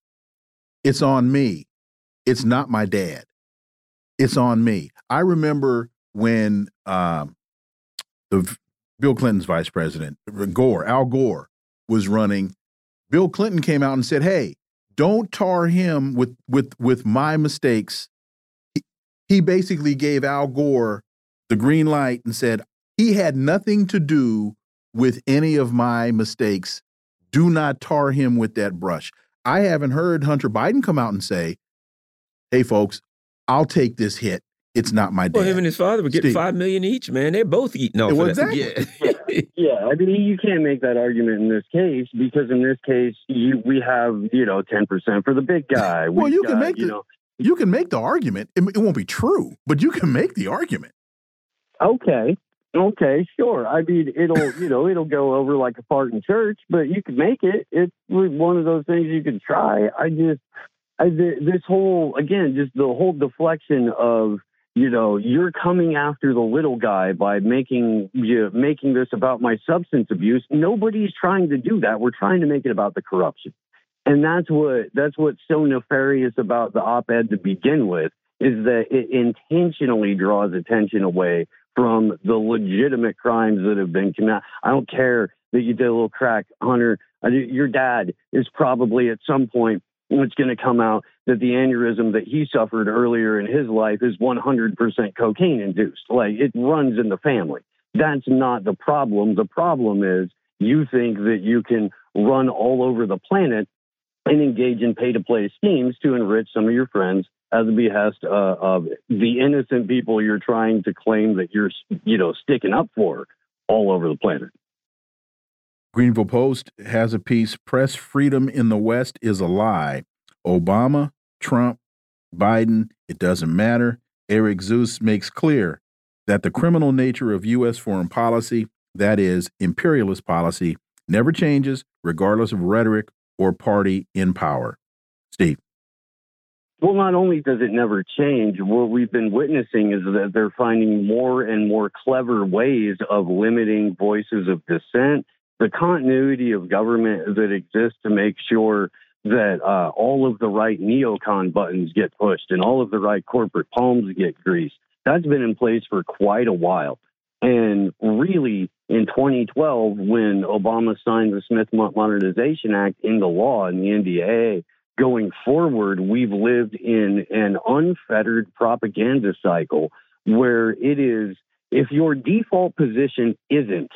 it's on me. It's not my dad." It's on me. I remember when um, the Bill Clinton's vice president, Gore, Al Gore, was running. Bill Clinton came out and said, "Hey, don't tar him with with with my mistakes." He basically gave Al Gore the green light and said he had nothing to do with any of my mistakes. Do not tar him with that brush. I haven't heard Hunter Biden come out and say, "Hey, folks, I'll take this hit. It's not my dad. Well, him and his father were getting Steve. five million each, man. They're both eating off. Well, exactly. Yeah. yeah. yeah, I mean, you can't make that argument in this case because in this case, you, we have you know ten percent for the big guy. well, you got, can make you the, know you can make the argument. It, it won't be true, but you can make the argument. Okay, Okay, sure. I mean, it'll you know it'll go over like a fart in church, but you can make it. It's one of those things you can try. I just This whole again, just the whole deflection of you know you're coming after the little guy by making you making this about my substance abuse. Nobody's trying to do that. We're trying to make it about the corruption, and that's what that's what's so nefarious about the op-ed to begin with is that it intentionally draws attention away from the legitimate crimes that have been committed. I don't care that you did a little crack, Hunter. Your dad is probably at some point it's going to come out that the aneurysm that he suffered earlier in his life is 100% cocaine induced. Like it runs in the family. That's not the problem. The problem is you think that you can run all over the planet and engage in pay to play schemes to enrich some of your friends at the behest uh, of the innocent people you're trying to claim that you're, you know, sticking up for all over the planet. Greanville Post has a piece Press freedom in the West is a lie. Obama, Trump, Biden, it doesn't matter. Eric Zuesse makes clear that the criminal nature of U.S. foreign policy, that is, imperialist policy, never changes regardless of rhetoric or party in power. Steve. Well, not only does it never change, what we've been witnessing is that they're finding more and more clever ways of limiting voices of dissent the continuity of government that exists to make sure that uh, all of the right neocon buttons get pushed and all of the right corporate palms get greased. That's been in place for quite a while. And really, in 2012, when Obama signed the Smith Modernization Act into law in the NDAA, going forward, we've lived in an unfettered propaganda cycle where it is If your default position isn't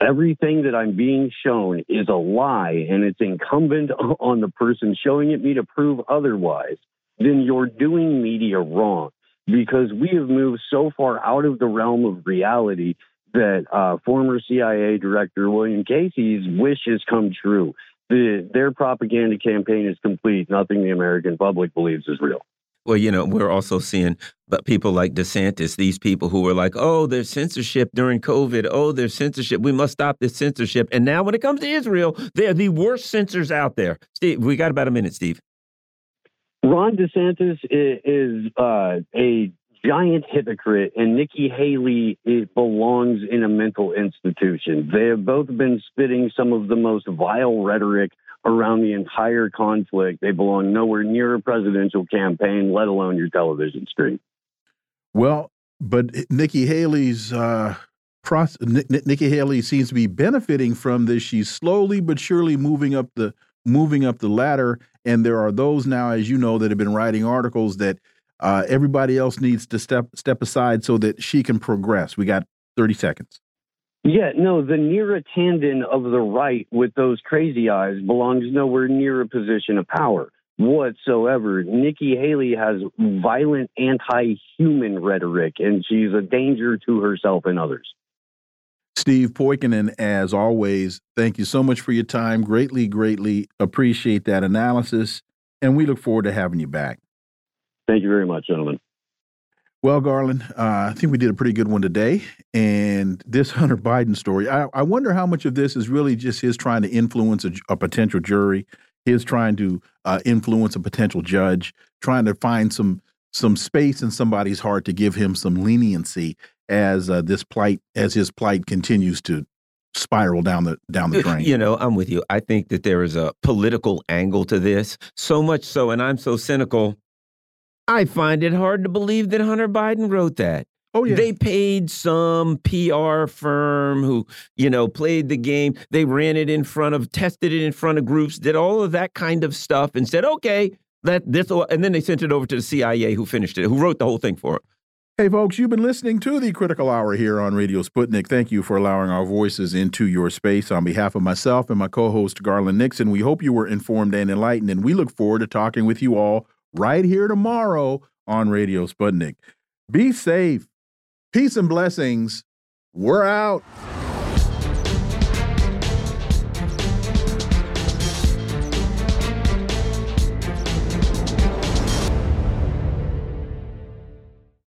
everything that I'm being shown is a lie and it's incumbent on the person showing it me to prove otherwise, then you're doing media wrong because we have moved so far out of the realm of reality that uh, former CIA Director William Casey's wish has come true. The, their propaganda campaign is complete. Nothing the American public believes is real. Well, you know, we're also seeing but people like DeSantis, these people who were like, oh, there's censorship during COVID. Oh, there's censorship. We must stop this censorship. And now when it comes to Israel, they're the worst censors out there. Steve, we got about a minute, Steve. Ron DeSantis is, uh, a giant hypocrite, and Nikki Haley belongs in a mental institution. They have both been spitting some of the most vile rhetoric around the entire conflict. They belong nowhere near a presidential campaign, let alone your television screen. Well, but Nikki Haley's uh, Nikki Haley seems to be benefiting from this. She's slowly but surely moving up the moving up the ladder, and there are those now, as you know, that have been writing articles that uh, everybody else needs to step step aside so that she can progress. We got thirty seconds. Yeah, no, the Neera Tanden of the right with those crazy eyes belongs nowhere near a position of power whatsoever. Nikki Haley has violent anti human rhetoric, and she's a danger to herself and others. Steve Poikonen, as always, thank you so much for your time. Greatly, greatly appreciate that analysis, and we look forward to having you back. Thank you very much, gentlemen. Well, Garland, uh, I think we did a pretty good one today. And this Hunter Biden story, I, I wonder how much of this is really just his trying to influence a, a potential jury, his trying to uh, influence a potential judge, trying to find some some space in somebody's heart to give him some leniency as uh, this plight as his plight continues to spiral down the down the drain. You know, I'm with you. I think that there is a political angle to this, so much so, and I'm so cynical I find it hard to believe that Hunter Biden wrote that. Oh, yeah. They paid some PR firm who, you know, played the game. They ran it in front of, tested it in front of groups, did all of that kind of stuff and said, okay, that this, and then they sent it over to the CIA who finished it, who wrote the whole thing for it. Hey, folks, you've been listening to the Critical Hour here on Radio Sputnik. Thank you for allowing our voices into your space. On behalf of myself and my co host, Garland Nixon, we hope you were informed and enlightened, and we look forward to talking with you all right here tomorrow on Radio Sputnik. Be safe. Peace and blessings. We're out.